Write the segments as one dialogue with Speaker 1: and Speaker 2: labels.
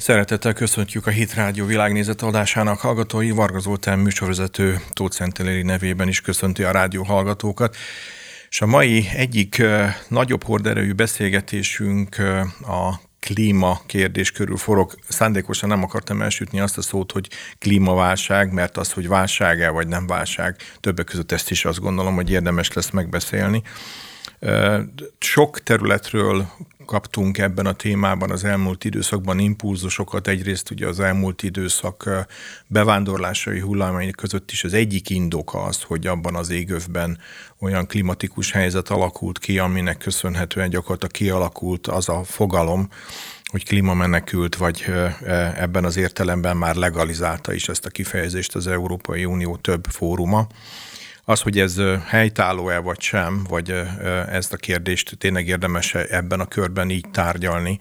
Speaker 1: Szeretettel köszöntjük a Hit Rádió világnézet adásának hallgatói. Varga Zoltán műsorvezető Tóth Szenteléri nevében is köszönti a rádió hallgatókat. És a mai egyik nagyobb horderejű beszélgetésünk a klíma kérdés körül forog. Szándékosan nem akartam elsütni azt a szót, hogy klímaválság, mert az, hogy válság-e vagy nem válság, többek között ezt is azt gondolom, hogy érdemes lesz megbeszélni. Sok területről kaptunk ebben a témában az elmúlt időszakban impulzusokat. Egyrészt ugye az elmúlt időszak bevándorlásai hullámai között is az egyik indoka az, hogy abban az égövben olyan klimatikus helyzet alakult ki, aminek köszönhetően gyakorlatilag kialakult az a fogalom, hogy klímamenekült, vagy ebben az értelemben már legalizálta is ezt a kifejezést az Európai Unió több fóruma. Az, hogy ez helytálló-e vagy sem, vagy ezt a kérdést tényleg érdemes ebben a körben így tárgyalni,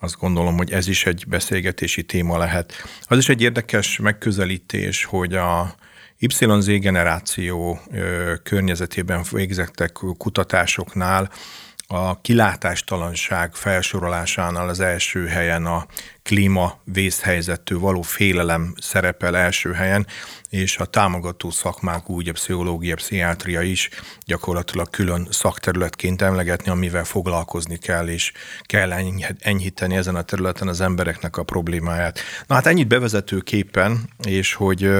Speaker 1: azt gondolom, hogy ez is egy beszélgetési téma lehet. Az is egy érdekes megközelítés, hogy a YZ generáció környezetében végzettek kutatásoknál a kilátástalanság felsorolásánál az első helyen a klíma vészhelyzettől való félelem szerepel első helyen, és a támogató szakmák, úgy a pszichológia, pszichiátria is gyakorlatilag külön szakterületként emlegetni, amivel foglalkozni kell, és kell enyhíteni ezen a területen az embereknek a problémáját. Na hát ennyit bevezetőképpen, és hogy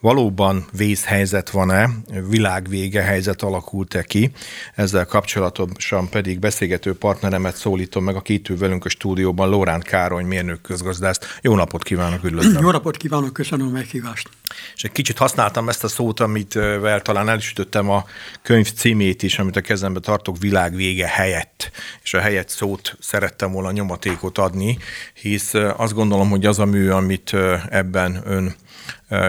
Speaker 1: valóban vészhelyzet van-e, világvége helyzet alakult-e ki, ezzel kapcsolatosan pedig beszélgető partneremet szólítom meg, aki itt velünk a stúdióban, Lóránt Károly mérnök közgazdászt. Jó napot kívánok, üdvözlöm!
Speaker 2: Jó napot kívánok, köszönöm a meghívást!
Speaker 1: És egy kicsit használtam ezt a szót, amit vel talán el is ütöttem a könyv címét is, amit a kezembe tartok, világ vége helyett. És a helyett szót szerettem volna nyomatékot adni, hisz azt gondolom, hogy az a mű, amit ebben ön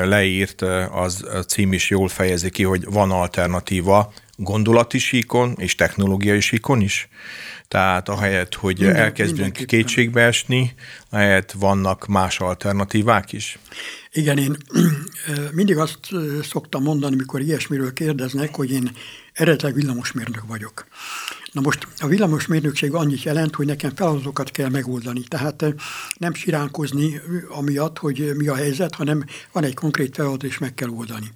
Speaker 1: leírt, az cím is jól fejezi ki, hogy van alternatíva gondolati síkon és technológiai síkon is. Tehát ahelyett, hogy Minden, elkezdünk kétségbe esni, ahelyett vannak más alternatívák is.
Speaker 2: Igen, én mindig azt szoktam mondani, mikor ilyesmiről kérdeznek, hogy én eredetileg villamosmérnök vagyok. Na most a villamosmérnökség annyit jelent, hogy nekem feladatokat kell megoldani. Tehát nem siránkozni amiatt, hogy mi a helyzet, hanem van egy konkrét feladat, és meg kell oldani.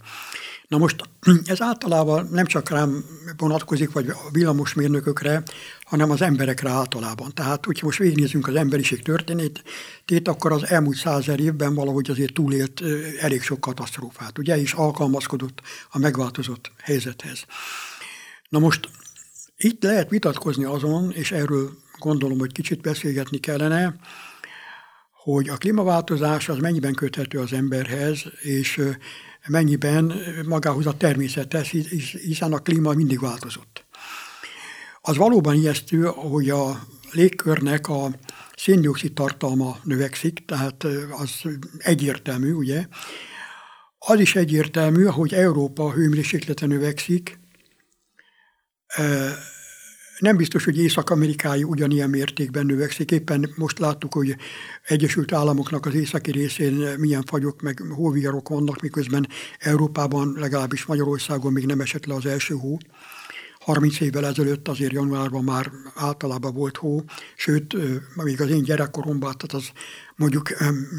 Speaker 2: Na most ez általában nem csak rám vonatkozik, vagy a villamosmérnökökre, hanem az emberekre általában. Tehát, hogyha most végignézünk az emberiség történetét, akkor az elmúlt százer évben valahogy azért túlélt elég sok katasztrófát, ugye, és alkalmazkodott a megváltozott helyzethez. Na most itt lehet vitatkozni azon, és erről gondolom, hogy kicsit beszélgetni kellene, hogy a klímaváltozás az mennyiben köthető az emberhez, és mennyiben magához a természethez, hiszen a klíma mindig változott. Az valóban ijesztő, hogy a légkörnek a széndiokszid tartalma növekszik, tehát az egyértelmű, ugye. Az is egyértelmű, hogy Európa hőmérséklete növekszik, nem biztos, hogy Észak-Amerikája ugyanilyen mértékben növekszik. Éppen most láttuk, hogy Egyesült Államoknak az északi részén milyen fagyok, meg hóviharok vannak, miközben Európában, legalábbis Magyarországon még nem esett le az első hó. 30 évvel ezelőtt azért januárban már általában volt hó, sőt, még az én gyerekkoromban, tehát az mondjuk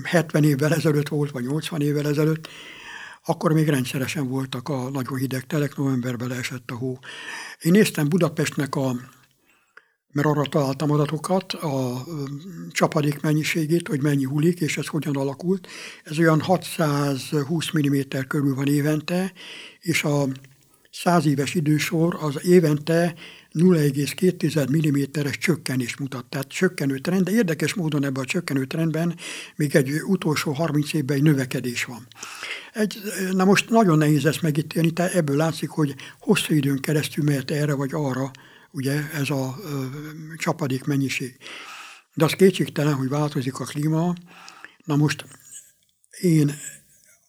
Speaker 2: 70 évvel ezelőtt volt, vagy 80 évvel ezelőtt, akkor még rendszeresen voltak a nagyon hideg telek, novemberben leesett a hó. Én néztem Budapestnek a mert arra találtam adatokat, a csapadék mennyiségét, hogy mennyi hullik, és ez hogyan alakult. Ez olyan 620 mm körül van évente, és a 100 éves idősor az évente 0,2 mm-es csökkenés mutat, tehát csökkenő trend, de érdekes módon ebben a csökkenő trendben még egy utolsó 30 évben egy növekedés van. Egy, na most nagyon nehéz ezt megítélni, tehát ebből látszik, hogy hosszú időn keresztül mehet erre vagy arra, ugye ez a ö, csapadék mennyiség. De az kétségtelen, hogy változik a klíma. Na most én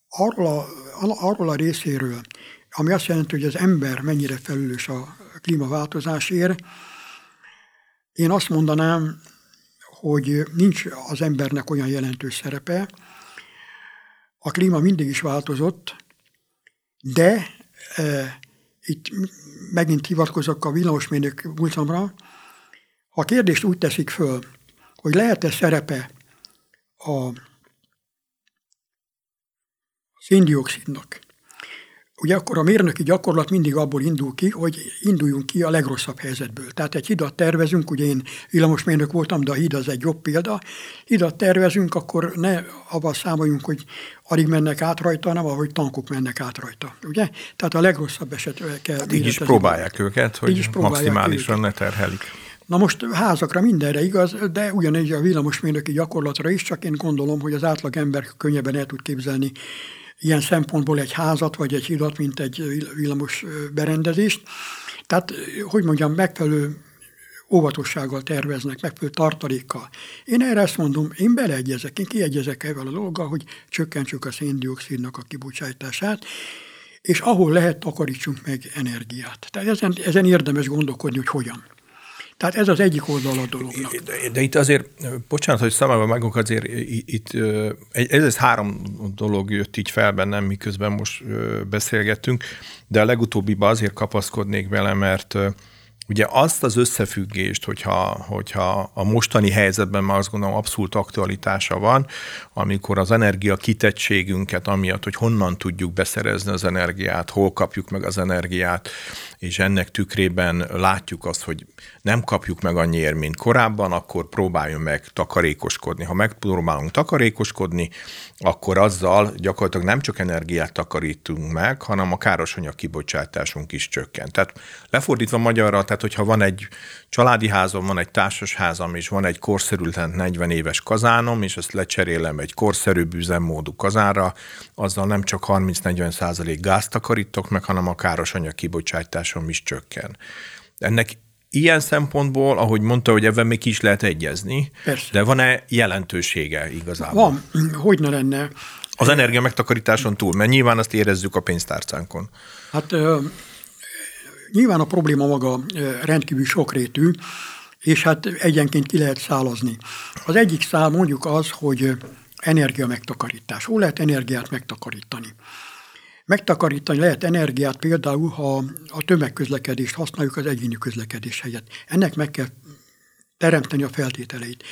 Speaker 2: arról a, arról a részéről, ami azt jelenti, hogy az ember mennyire felelős a klímaváltozásért, én azt mondanám, hogy nincs az embernek olyan jelentős szerepe. A klíma mindig is változott, de e, itt megint hivatkozok a villamosmérnök múltamra, ha a kérdést úgy teszik föl, hogy lehet-e szerepe a széndiokszidnak Ugye akkor a mérnöki gyakorlat mindig abból indul ki, hogy induljunk ki a legrosszabb helyzetből. Tehát egy hidat tervezünk, ugye én villamosmérnök voltam, de a híd az egy jobb példa. Hidat tervezünk, akkor ne abban számoljunk, hogy alig mennek át rajta, hanem ahogy tankok mennek át rajta. Ugye? Tehát a legrosszabb eset kell.
Speaker 1: Hát így is próbálják őket, hogy is próbálják maximálisan őket. ne terhelik.
Speaker 2: Na most házakra mindenre igaz, de ugyanígy a villamosmérnöki gyakorlatra is, csak én gondolom, hogy az átlag ember könnyebben el tud képzelni ilyen szempontból egy házat, vagy egy hidat, mint egy villamos berendezést. Tehát, hogy mondjam, megfelelő óvatossággal terveznek, megfelelő tartalékkal. Én erre azt mondom, én beleegyezek, én kiegyezek ezzel a dolga, hogy csökkentsük a széndiokszidnak a kibocsátását, és ahol lehet, takarítsunk meg energiát. Tehát ezen, ezen érdemes gondolkodni, hogy hogyan. Tehát ez az egyik oldal a dolognak.
Speaker 1: De, itt azért, bocsánat, hogy számomra megunk, azért itt ez, ez három dolog jött így fel bennem, miközben most beszélgettünk, de a legutóbbiban azért kapaszkodnék vele, mert Ugye azt az összefüggést, hogyha, hogyha a mostani helyzetben már azt gondolom abszolút aktualitása van, amikor az energia kitettségünket, amiatt, hogy honnan tudjuk beszerezni az energiát, hol kapjuk meg az energiát, és ennek tükrében látjuk azt, hogy nem kapjuk meg annyiért, mint korábban, akkor próbáljon meg takarékoskodni. Ha megpróbálunk takarékoskodni, akkor azzal gyakorlatilag nem csak energiát takarítunk meg, hanem a károsanyag kibocsátásunk is csökkent. Tehát lefordítva magyarra, tehát hogyha van egy családi házam, van egy társasházam, és van egy korszerű 40 éves kazánom, és ezt lecserélem egy korszerűbb üzemmódú kazánra, azzal nem csak 30-40 százalék gázt takarítok meg, hanem a károsanyag kibocsátásom is csökken. Ennek ilyen szempontból, ahogy mondta, hogy ebben még ki is lehet egyezni, Persze. de van-e jelentősége igazából?
Speaker 2: Van, hogy ne lenne.
Speaker 1: Az energia megtakarításon túl, mert nyilván azt érezzük a pénztárcánkon.
Speaker 2: Hát nyilván a probléma maga rendkívül sokrétű, és hát egyenként ki lehet szálazni. Az egyik szál mondjuk az, hogy energia megtakarítás. Hol lehet energiát megtakarítani? Megtakarítani lehet energiát például, ha a tömegközlekedést használjuk az egyéni közlekedés helyett. Ennek meg kell teremteni a feltételeit.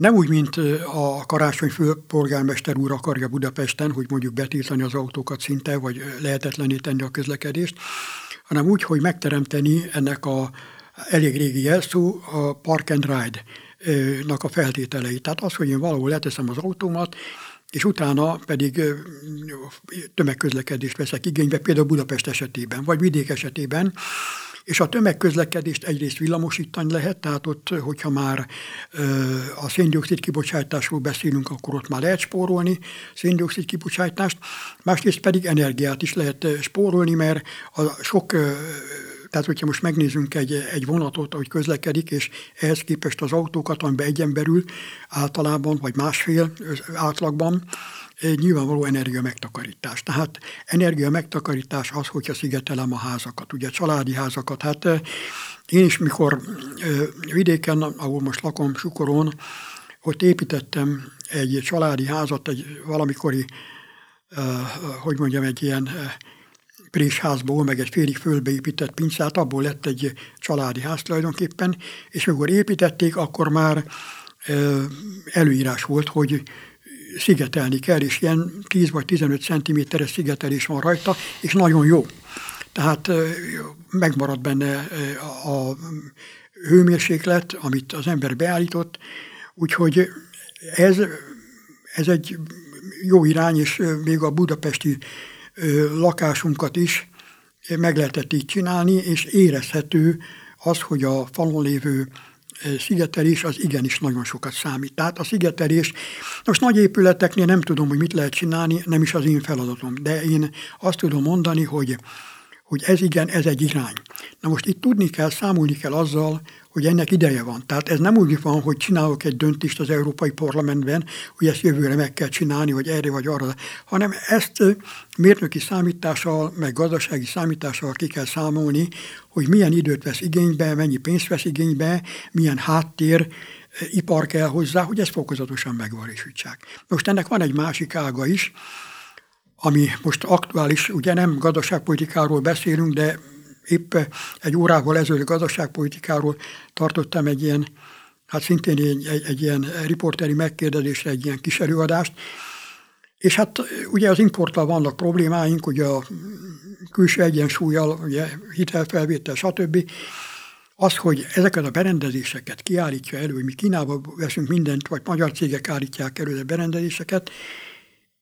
Speaker 2: Nem úgy, mint a karácsony főpolgármester úr akarja Budapesten, hogy mondjuk betiltani az autókat szinte, vagy lehetetlené tenni a közlekedést, hanem úgy, hogy megteremteni ennek a elég régi jelszó a park and ride nak a feltételeit. Tehát az, hogy én valahol leteszem az autómat, és utána pedig tömegközlekedést veszek igénybe, például Budapest esetében, vagy vidék esetében, és a tömegközlekedést egyrészt villamosítani lehet, tehát ott, hogyha már a széndiokszid kibocsátásról beszélünk, akkor ott már lehet spórolni széndiokszid kibocsátást, másrészt pedig energiát is lehet spórolni, mert a sok tehát, hogyha most megnézzünk egy, egy vonatot, ahogy közlekedik, és ehhez képest az autókat, amiben egy emberül általában, vagy másfél átlagban, nyilvánvaló energia megtakarítás. Tehát energia megtakarítás az, hogyha szigetelem a házakat, ugye családi házakat. Hát én is, mikor vidéken, ahol most lakom, Sukoron, ott építettem egy családi házat, egy valamikori, hogy mondjam, egy ilyen présházból, meg egy félig fölbeépített pincát, abból lett egy családi ház tulajdonképpen, és amikor építették, akkor már előírás volt, hogy szigetelni kell, és ilyen 10 vagy 15 cm-es szigetelés van rajta, és nagyon jó. Tehát megmarad benne a hőmérséklet, amit az ember beállított, úgyhogy ez, ez egy jó irány, és még a budapesti lakásunkat is meg lehetett így csinálni, és érezhető az, hogy a falon lévő szigetelés az igenis nagyon sokat számít. Tehát a szigetelés, most nagy épületeknél nem tudom, hogy mit lehet csinálni, nem is az én feladatom, de én azt tudom mondani, hogy, hogy ez igen, ez egy irány. Na most itt tudni kell, számolni kell azzal, hogy ennek ideje van. Tehát ez nem úgy van, hogy csinálok egy döntést az Európai Parlamentben, hogy ezt jövőre meg kell csinálni, vagy erre vagy arra, hanem ezt mérnöki számítással, meg gazdasági számítással ki kell számolni, hogy milyen időt vesz igénybe, mennyi pénzt vesz igénybe, milyen háttér, ipar kell hozzá, hogy ezt fokozatosan megvalósítsák. Most ennek van egy másik ága is, ami most aktuális, ugye nem gazdaságpolitikáról beszélünk, de épp egy órával ezelőtt gazdaságpolitikáról tartottam egy ilyen hát szintén egy, egy, egy ilyen riporteri megkérdezésre egy ilyen kis előadást, és hát ugye az importtal vannak problémáink, ugye a külső egyensúlyjal, ugye hitelfelvétel, stb. Az, hogy ezeket a berendezéseket kiállítja elő, hogy mi Kínába veszünk mindent, vagy magyar cégek állítják elő a berendezéseket,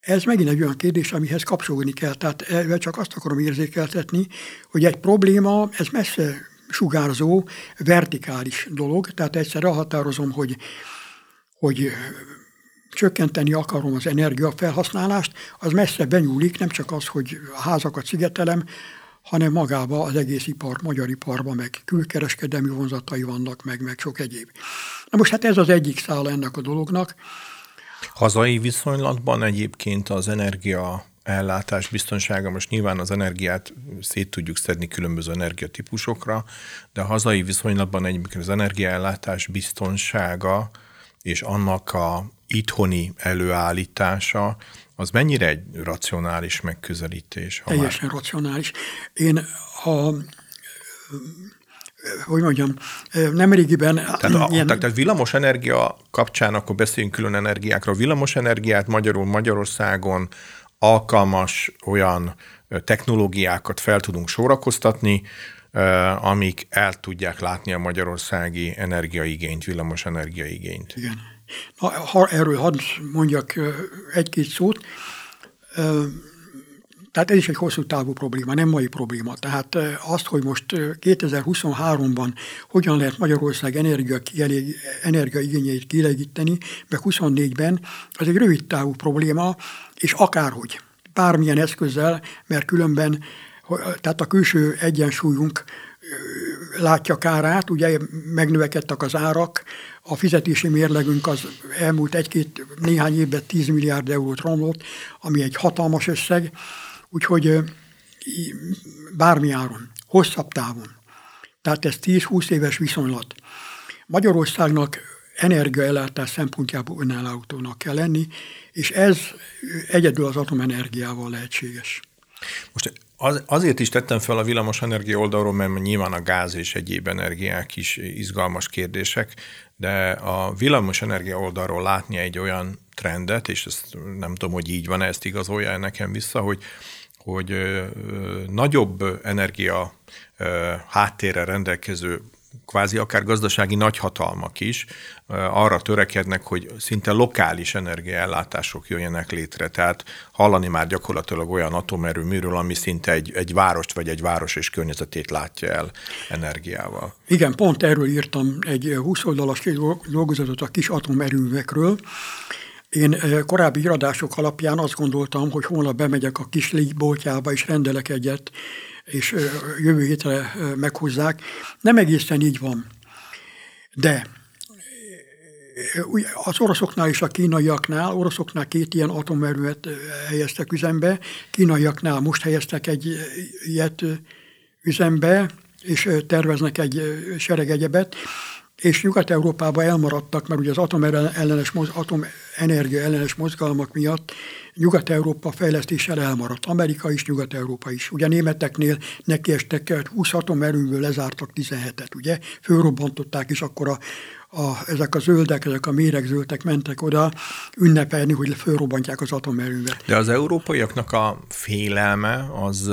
Speaker 2: ez megint egy olyan kérdés, amihez kapcsolódni kell. Tehát csak azt akarom érzékeltetni, hogy egy probléma, ez messze sugárzó, vertikális dolog, tehát egyszer elhatározom, hogy, hogy csökkenteni akarom az energiafelhasználást, az messze benyúlik, nem csak az, hogy a házakat szigetelem, hanem magába az egész ipar, magyar iparban, meg külkereskedelmi vonzatai vannak, meg, meg sok egyéb. Na most hát ez az egyik szála ennek a dolognak.
Speaker 1: Hazai viszonylatban egyébként az energia ellátás biztonsága, most nyilván az energiát szét tudjuk szedni különböző energiatípusokra, de a hazai viszonylatban egyébként az energiaellátás biztonsága és annak a itthoni előállítása, az mennyire egy racionális megközelítés?
Speaker 2: Teljesen már... racionális. Én ha hogy mondjam, nem régiben...
Speaker 1: Tehát, a, ilyen... tehát villamos energia kapcsán, akkor beszéljünk külön energiákról. Villamos energiát magyarul Magyarországon alkalmas olyan technológiákat fel tudunk sorakoztatni, amik el tudják látni a magyarországi energiaigényt, villamos energiaigényt.
Speaker 2: Igen. Na, ha erről hadd mondjak egy-két szót. Tehát ez is egy hosszú távú probléma, nem mai probléma. Tehát azt, hogy most 2023-ban hogyan lehet Magyarország energia, energiaigényeit kielégíteni, meg 24-ben, az egy rövid távú probléma, és akárhogy, bármilyen eszközzel, mert különben tehát a külső egyensúlyunk látja kárát, ugye megnövekedtek az árak, a fizetési mérlegünk az elmúlt egy-két néhány évben 10 milliárd eurót romlott, ami egy hatalmas összeg, úgyhogy bármi áron, hosszabb távon. Tehát ez 10-20 éves viszonylat. Magyarországnak energiaellátás szempontjából önállótónak kell lenni, és ez egyedül az atomenergiával lehetséges.
Speaker 1: Most az, azért is tettem fel a villamos energia oldalról, mert nyilván a gáz és egyéb energiák is izgalmas kérdések, de a villamos energia oldalról látni egy olyan trendet, és ezt nem tudom, hogy így van, ezt igazolja nekem vissza, hogy, hogy nagyobb energia háttérre rendelkező kvázi akár gazdasági nagyhatalmak is arra törekednek, hogy szinte lokális energiaellátások jöjjenek létre. Tehát hallani már gyakorlatilag olyan atomerőműről, ami szinte egy, egy várost vagy egy város és környezetét látja el energiával.
Speaker 2: Igen, pont erről írtam egy 20 oldalas dolgozatot a kis atomerőművekről, én korábbi iradások alapján azt gondoltam, hogy holnap bemegyek a kis boltjába és rendelek egyet, és jövő hétre meghozzák. Nem egészen így van. De az oroszoknál és a kínaiaknál, oroszoknál két ilyen atomerővet helyeztek üzembe, kínaiaknál most helyeztek egy ilyet üzembe, és terveznek egy sereg egyebet, és Nyugat-Európában elmaradtak, mert ugye az atomellenes, atomenergia ellenes mozgalmak miatt Nyugat-Európa fejlesztéssel elmaradt. Amerika is, Nyugat-Európa is. Ugye németeknél nekiestek 20 atomerőből lezártak 17-et, ugye? Fölrobbantották, és akkor a, a, ezek a zöldek, ezek a méregzöldek mentek oda ünnepelni, hogy fölrobbantják az atomerővet.
Speaker 1: De az európaiaknak a félelme az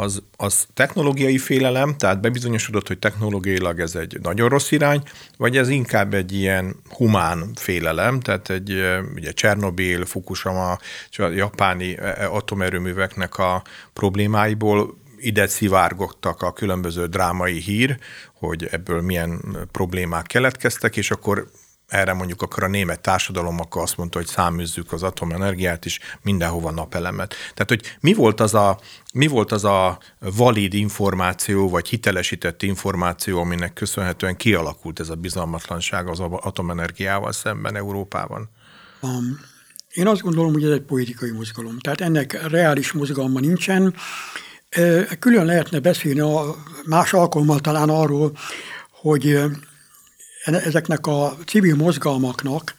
Speaker 1: az, az technológiai félelem, tehát bebizonyosodott, hogy technológiailag ez egy nagyon rossz irány, vagy ez inkább egy ilyen humán félelem, tehát egy ugye Csernobil, Fukushima, a japáni atomerőműveknek a problémáiból ide szivárgottak a különböző drámai hír, hogy ebből milyen problémák keletkeztek, és akkor erre mondjuk akkor a német társadalom akkor azt mondta, hogy száműzzük az atomenergiát is, mindenhova napelemet. Tehát, hogy mi volt az a, mi volt az a valid információ, vagy hitelesített információ, aminek köszönhetően kialakult ez a bizalmatlanság az atomenergiával szemben Európában?
Speaker 2: Um, én azt gondolom, hogy ez egy politikai mozgalom. Tehát ennek reális mozgalma nincsen. Külön lehetne beszélni a más alkalommal talán arról, hogy ezeknek a civil mozgalmaknak,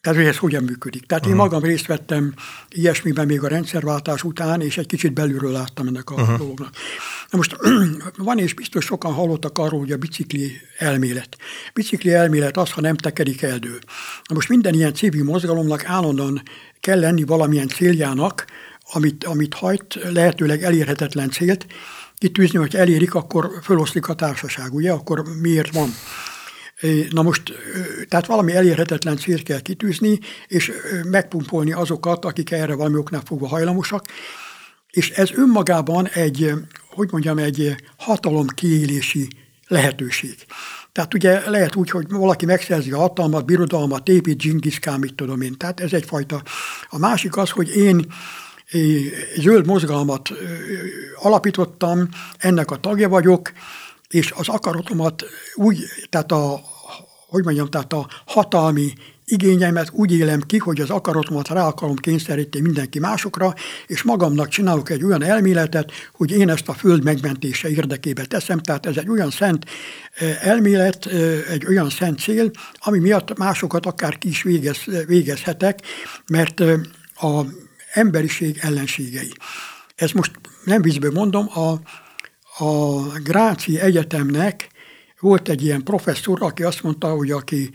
Speaker 2: tehát hogy ez hogyan működik. Tehát uh-huh. én magam részt vettem ilyesmiben még a rendszerváltás után, és egy kicsit belülről láttam ennek a uh-huh. dolognak. Na most van és biztos sokan hallottak arról, hogy a bicikli elmélet. Bicikli elmélet az, ha nem tekerik eldő. Na most minden ilyen civil mozgalomnak állandóan kell lenni valamilyen céljának, amit, amit hajt, lehetőleg elérhetetlen célt, kitűzni, hogy elérik, akkor föloszlik a társaság, ugye? Akkor miért van? Na most, tehát valami elérhetetlen célt kell kitűzni, és megpumpolni azokat, akik erre valami oknál fogva hajlamosak, és ez önmagában egy, hogy mondjam, egy hatalom kiélési lehetőség. Tehát ugye lehet úgy, hogy valaki megszerzi a hatalmat, birodalmat, épít dzsingiszkán, mit tudom én. Tehát ez egyfajta. A másik az, hogy én zöld mozgalmat alapítottam, ennek a tagja vagyok, és az akaratomat úgy, tehát a, hogy mondjam, tehát a hatalmi igényeimet úgy élem ki, hogy az akaratomat rá akarom kényszeríteni mindenki másokra, és magamnak csinálok egy olyan elméletet, hogy én ezt a föld megmentése érdekébe teszem, tehát ez egy olyan szent elmélet, egy olyan szent cél, ami miatt másokat akár ki is végez, végezhetek, mert a emberiség ellenségei. Ez most nem vízből mondom, a, a Gráci Egyetemnek volt egy ilyen professzor, aki azt mondta, hogy aki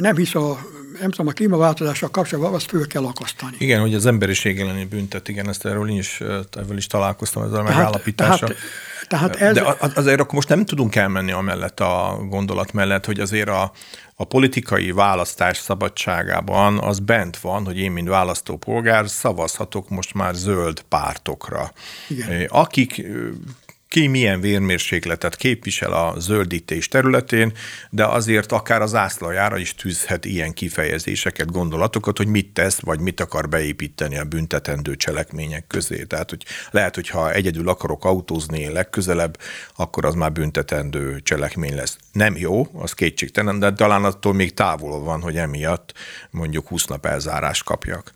Speaker 2: nem hisz a, nem tudom, a klímaváltozással kapcsolatban, azt föl kell akasztani.
Speaker 1: Igen, hogy az emberiség elleni büntet, igen, ezt erről én is, ezzel is találkoztam, ezzel a megállapítása. Tehát, tehát ez... De azért akkor most nem tudunk elmenni amellett a gondolat mellett, hogy azért a, a politikai választás szabadságában az bent van, hogy én, mint választópolgár szavazhatok most már zöld pártokra. Igen. Akik ki milyen vérmérsékletet képvisel a zöldítés területén, de azért akár az ászlajára is tűzhet ilyen kifejezéseket, gondolatokat, hogy mit tesz, vagy mit akar beépíteni a büntetendő cselekmények közé. Tehát, hogy lehet, hogy ha egyedül akarok autózni legközelebb, akkor az már büntetendő cselekmény lesz. Nem jó, az kétségtelen, de talán attól még távol van, hogy emiatt mondjuk 20 nap elzárást kapjak.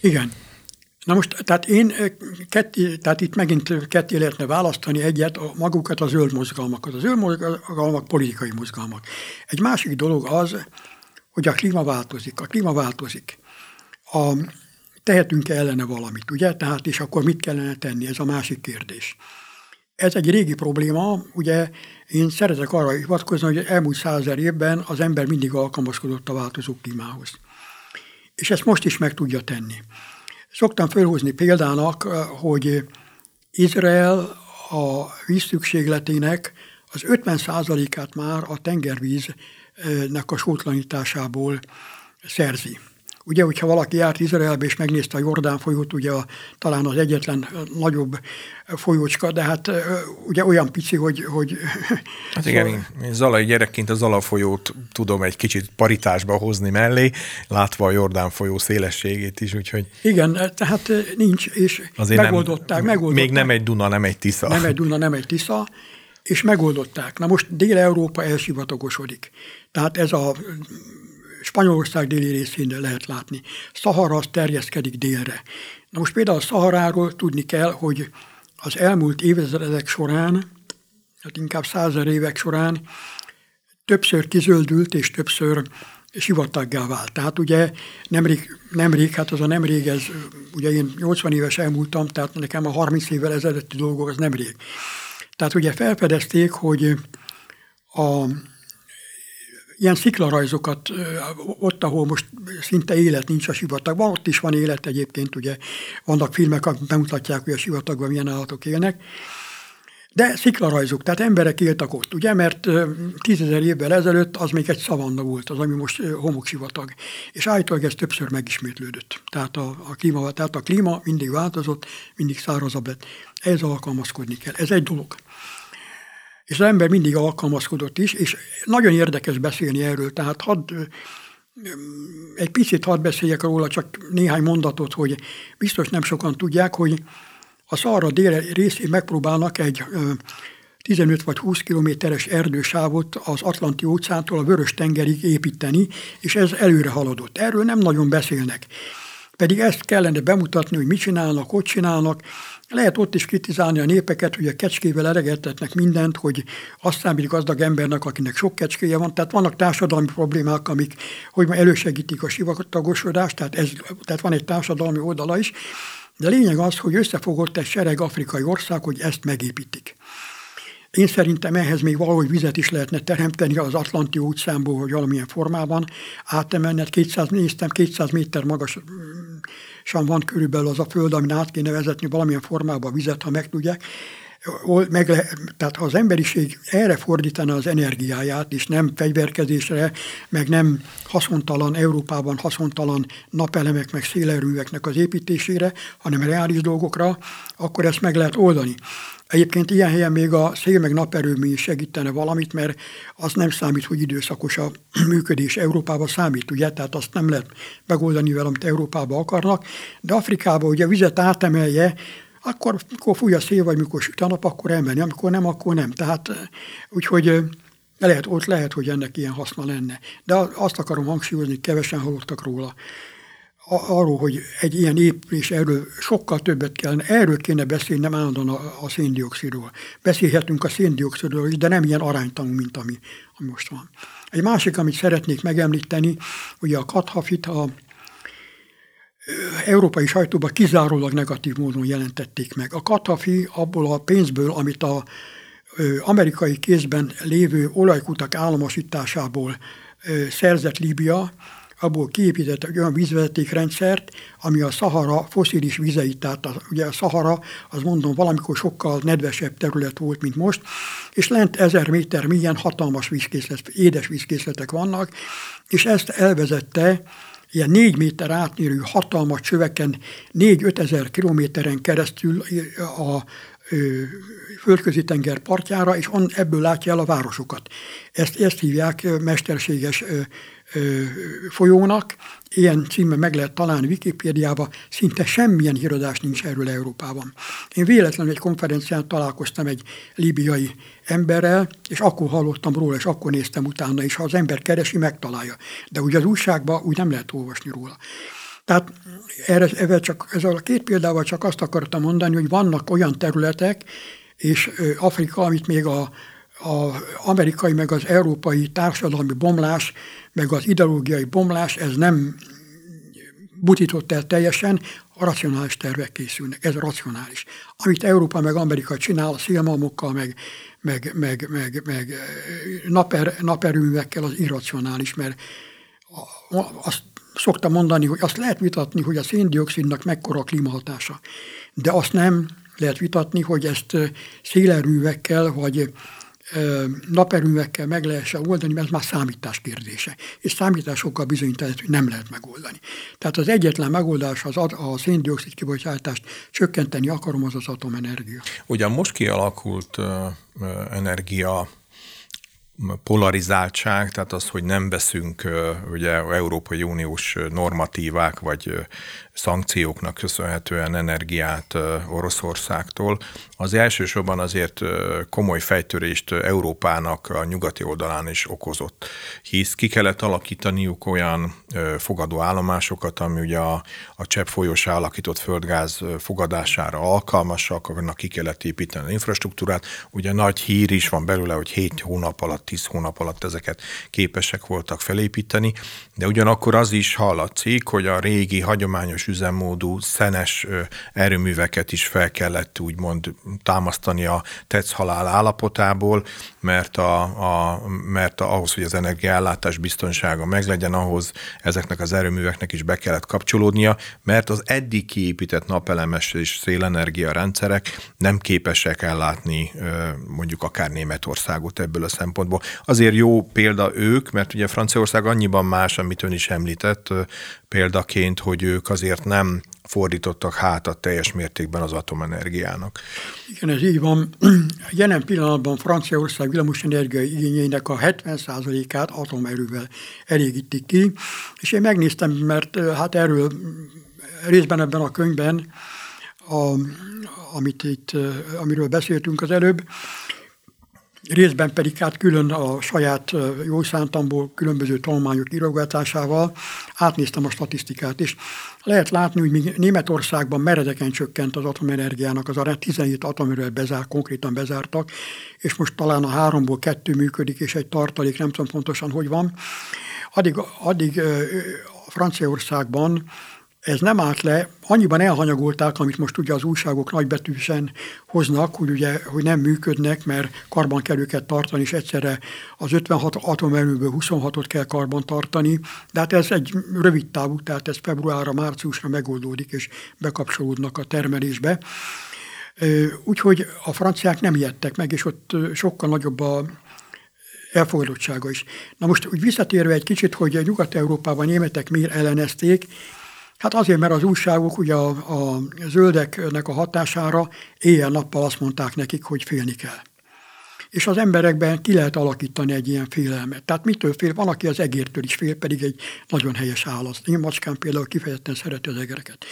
Speaker 2: Igen, Na most, tehát én, ketté, tehát itt megint ketté lehetne választani egyet, a, magukat a zöld mozgalmakat. A zöld mozgalmak politikai mozgalmak. Egy másik dolog az, hogy a klíma változik. A klíma változik. A, tehetünk-e ellene valamit, ugye? Tehát, és akkor mit kellene tenni? Ez a másik kérdés. Ez egy régi probléma, ugye én szeretek arra hivatkozni, hogy elmúlt százer évben az ember mindig alkalmazkodott a változó klímához. És ezt most is meg tudja tenni. Szoktam felhozni példának, eh, hogy Izrael a vízszükségletének az 50%-át már a tengervíznek a sótlanításából szerzi. Ugye, hogyha valaki járt Izraelbe és megnézte a Jordán folyót, ugye a, talán az egyetlen nagyobb folyócska, de hát ugye olyan pici, hogy... hogy
Speaker 1: hát igen, szóval... én, zalai gyerekként a Zala folyót tudom egy kicsit paritásba hozni mellé, látva a Jordán folyó szélességét is, úgyhogy...
Speaker 2: Igen, tehát nincs, és Azért megoldották, nem, megoldották.
Speaker 1: Még nem egy Duna, nem egy Tisza.
Speaker 2: Nem egy Duna, nem egy Tisza, és megoldották. Na most Dél-Európa elsivatagosodik. Tehát ez a Spanyolország déli részén lehet látni. Szahara az terjeszkedik délre. Na most például a Szaharáról tudni kell, hogy az elmúlt évezredek során, hát inkább százer évek során többször kizöldült és többször sivataggá vált. Tehát ugye nemrég, nemrég, hát az a nemrég, ez, ugye én 80 éves elmúltam, tehát nekem a 30 évvel ezelőtti dolgok az nemrég. Tehát ugye felfedezték, hogy a ilyen sziklarajzokat, ott, ahol most szinte élet nincs a sivatagban, ott is van élet egyébként, ugye vannak filmek, amik bemutatják, hogy a sivatagban milyen állatok élnek, de sziklarajzok, tehát emberek éltek ott, ugye, mert tízezer évvel ezelőtt az még egy szavanna volt, az, ami most homoksivatag. És állítólag ez többször megismétlődött. Tehát a, a, klíma, tehát a klíma mindig változott, mindig szárazabb lett. Ez alkalmazkodni kell. Ez egy dolog és az ember mindig alkalmazkodott is, és nagyon érdekes beszélni erről, tehát hadd, egy picit hadd beszéljek róla, csak néhány mondatot, hogy biztos nem sokan tudják, hogy a Szarra dél részén megpróbálnak egy 15 vagy 20 kilométeres erdősávot az Atlanti óceántól a Vörös tengerig építeni, és ez előre haladott. Erről nem nagyon beszélnek. Pedig ezt kellene bemutatni, hogy mit csinálnak, hogy csinálnak, lehet ott is kritizálni a népeket, hogy a kecskével eregettetnek mindent, hogy azt számít gazdag embernek, akinek sok kecskéje van. Tehát vannak társadalmi problémák, amik hogy elősegítik a sivatagosodást, tehát, ez, tehát van egy társadalmi oldala is. De lényeg az, hogy összefogott egy sereg afrikai ország, hogy ezt megépítik. Én szerintem ehhez még valahogy vizet is lehetne teremteni az Atlanti óceánból, vagy valamilyen formában átemelni. 200, néztem, 200 méter magasan van körülbelül az a föld, amin át kéne vezetni valamilyen formában a vizet, ha meg tudják. Meg le, tehát ha az emberiség erre fordítaná az energiáját, és nem fegyverkezésre, meg nem haszontalan, Európában haszontalan napelemek, meg szélerőveknek az építésére, hanem reális dolgokra, akkor ezt meg lehet oldani. Egyébként ilyen helyen még a szél meg naperőmű is segítene valamit, mert az nem számít, hogy időszakos a működés. Európában számít, ugye, tehát azt nem lehet megoldani vele, amit Európában akarnak, de Afrikában ugye a vizet átemelje, akkor, mikor fúj a szél, vagy mikor süt a nap, akkor elmenni, amikor nem, akkor nem. Tehát úgyhogy lehet, ott lehet, hogy ennek ilyen haszna lenne. De azt akarom hangsúlyozni, kevesen hallottak róla arról, hogy egy ilyen épülés, erről sokkal többet kellene, erről kéne beszélni, nem állandóan a, a széndiokszidról. Beszélhetünk a széndiokszidról is, de nem ilyen aránytanú, mint ami, ami most van. Egy másik, amit szeretnék megemlíteni, ugye a kathafit a európai sajtóban kizárólag negatív módon jelentették meg. A kathafi abból a pénzből, amit a amerikai kézben lévő olajkutak államosításából szerzett Líbia, abból kiépített egy olyan vízvezetékrendszert, ami a Szahara foszilis vizeit, tehát a, ugye a Szahara, az mondom, valamikor sokkal nedvesebb terület volt, mint most, és lent ezer méter milyen hatalmas vízkészlet, édes vízkészletek vannak, és ezt elvezette ilyen négy méter átmérő hatalmas csöveken, négy-öt ezer kilométeren keresztül a földközi tenger partjára, és on, ebből látja el a városokat. Ezt, ezt hívják mesterséges folyónak, ilyen címmel meg lehet találni Wikipédiába, szinte semmilyen híradás nincs erről Európában. Én véletlenül egy konferencián találkoztam egy líbiai emberrel, és akkor hallottam róla, és akkor néztem utána, és ha az ember keresi, megtalálja. De ugye az újságban úgy nem lehet olvasni róla. Tehát erre, erre csak, ezzel a két példával csak azt akartam mondani, hogy vannak olyan területek, és Afrika, amit még a, a amerikai meg az európai társadalmi bomlás, meg az ideológiai bomlás, ez nem butított el teljesen, a racionális tervek készülnek, ez racionális. Amit Európa meg Amerika csinál a szélmalmokkal, meg, meg, meg, meg, meg naper, naperőművekkel, az irracionális, mert azt szoktam mondani, hogy azt lehet vitatni, hogy a széndiokszidnak mekkora a klímahatása, de azt nem lehet vitatni, hogy ezt szélerőművekkel, vagy naperőművekkel meg lehessen oldani, mert ez már számítás kérdése. És számításokkal bizonyítani, hogy nem lehet megoldani. Tehát az egyetlen megoldás az a széndiokszid kibocsátást csökkenteni akarom, az az atomenergia.
Speaker 1: Ugyan most kialakult energia polarizáltság, tehát az, hogy nem veszünk ugye Európai Uniós normatívák vagy szankcióknak köszönhetően energiát Oroszországtól, az elsősorban azért komoly fejtörést Európának a nyugati oldalán is okozott. Hisz ki kellett alakítaniuk olyan fogadó állomásokat, ami ugye a, a csepp folyosá alakított földgáz fogadására alkalmasak, annak ki kellett építeni az infrastruktúrát. Ugye nagy hír is van belőle, hogy 7 hónap alatt, 10 hónap alatt ezeket képesek voltak felépíteni, de ugyanakkor az is hallatszik, hogy a régi hagyományos üzemmódú szenes erőműveket is fel kellett úgymond támasztani a tetszhalál állapotából, mert, a, a, mert a, ahhoz, hogy az energiállátás biztonsága meglegyen, ahhoz ezeknek az erőműveknek is be kellett kapcsolódnia, mert az eddig kiépített napelemes és szélenergia rendszerek nem képesek ellátni mondjuk akár Németországot ebből a szempontból. Azért jó példa ők, mert ugye Franciaország annyiban más, amit ön is említett példaként, hogy ők azért nem fordítottak hátat teljes mértékben az atomenergiának.
Speaker 2: Igen, ez így van. Jelen pillanatban Franciaország villamosenergia igényeinek a 70%-át atomerővel elégítik ki, és én megnéztem, mert hát erről részben ebben a könyvben, a, amit itt, amiről beszéltünk az előbb, részben pedig hát külön a saját jó szántamból különböző tanulmányok írogatásával átnéztem a statisztikát, és lehet látni, hogy még Németországban meredeken csökkent az atomenergiának az arány, 17 atomerővel bezár, konkrétan bezártak, és most talán a háromból kettő működik, és egy tartalék, nem tudom pontosan, hogy van. Addig, addig Franciaországban ez nem állt le, annyiban elhanyagolták, amit most ugye az újságok nagybetűsen hoznak, hogy ugye, hogy nem működnek, mert karban kell őket tartani, és egyszerre az 56 atomerőből 26-ot kell karban tartani, de hát ez egy rövid távú, tehát ez februárra, márciusra megoldódik, és bekapcsolódnak a termelésbe. Úgyhogy a franciák nem ijedtek meg, és ott sokkal nagyobb a elfogadottsága is. Na most úgy visszatérve egy kicsit, hogy Nyugat-Európában németek miért ellenezték, Hát azért, mert az újságok ugye a, a zöldeknek a hatására éjjel-nappal azt mondták nekik, hogy félni kell. És az emberekben ki lehet alakítani egy ilyen félelmet. Tehát mitől fél? Van, aki az egértől is fél, pedig egy nagyon helyes állat. Én macskám például kifejezetten szereti az egereket.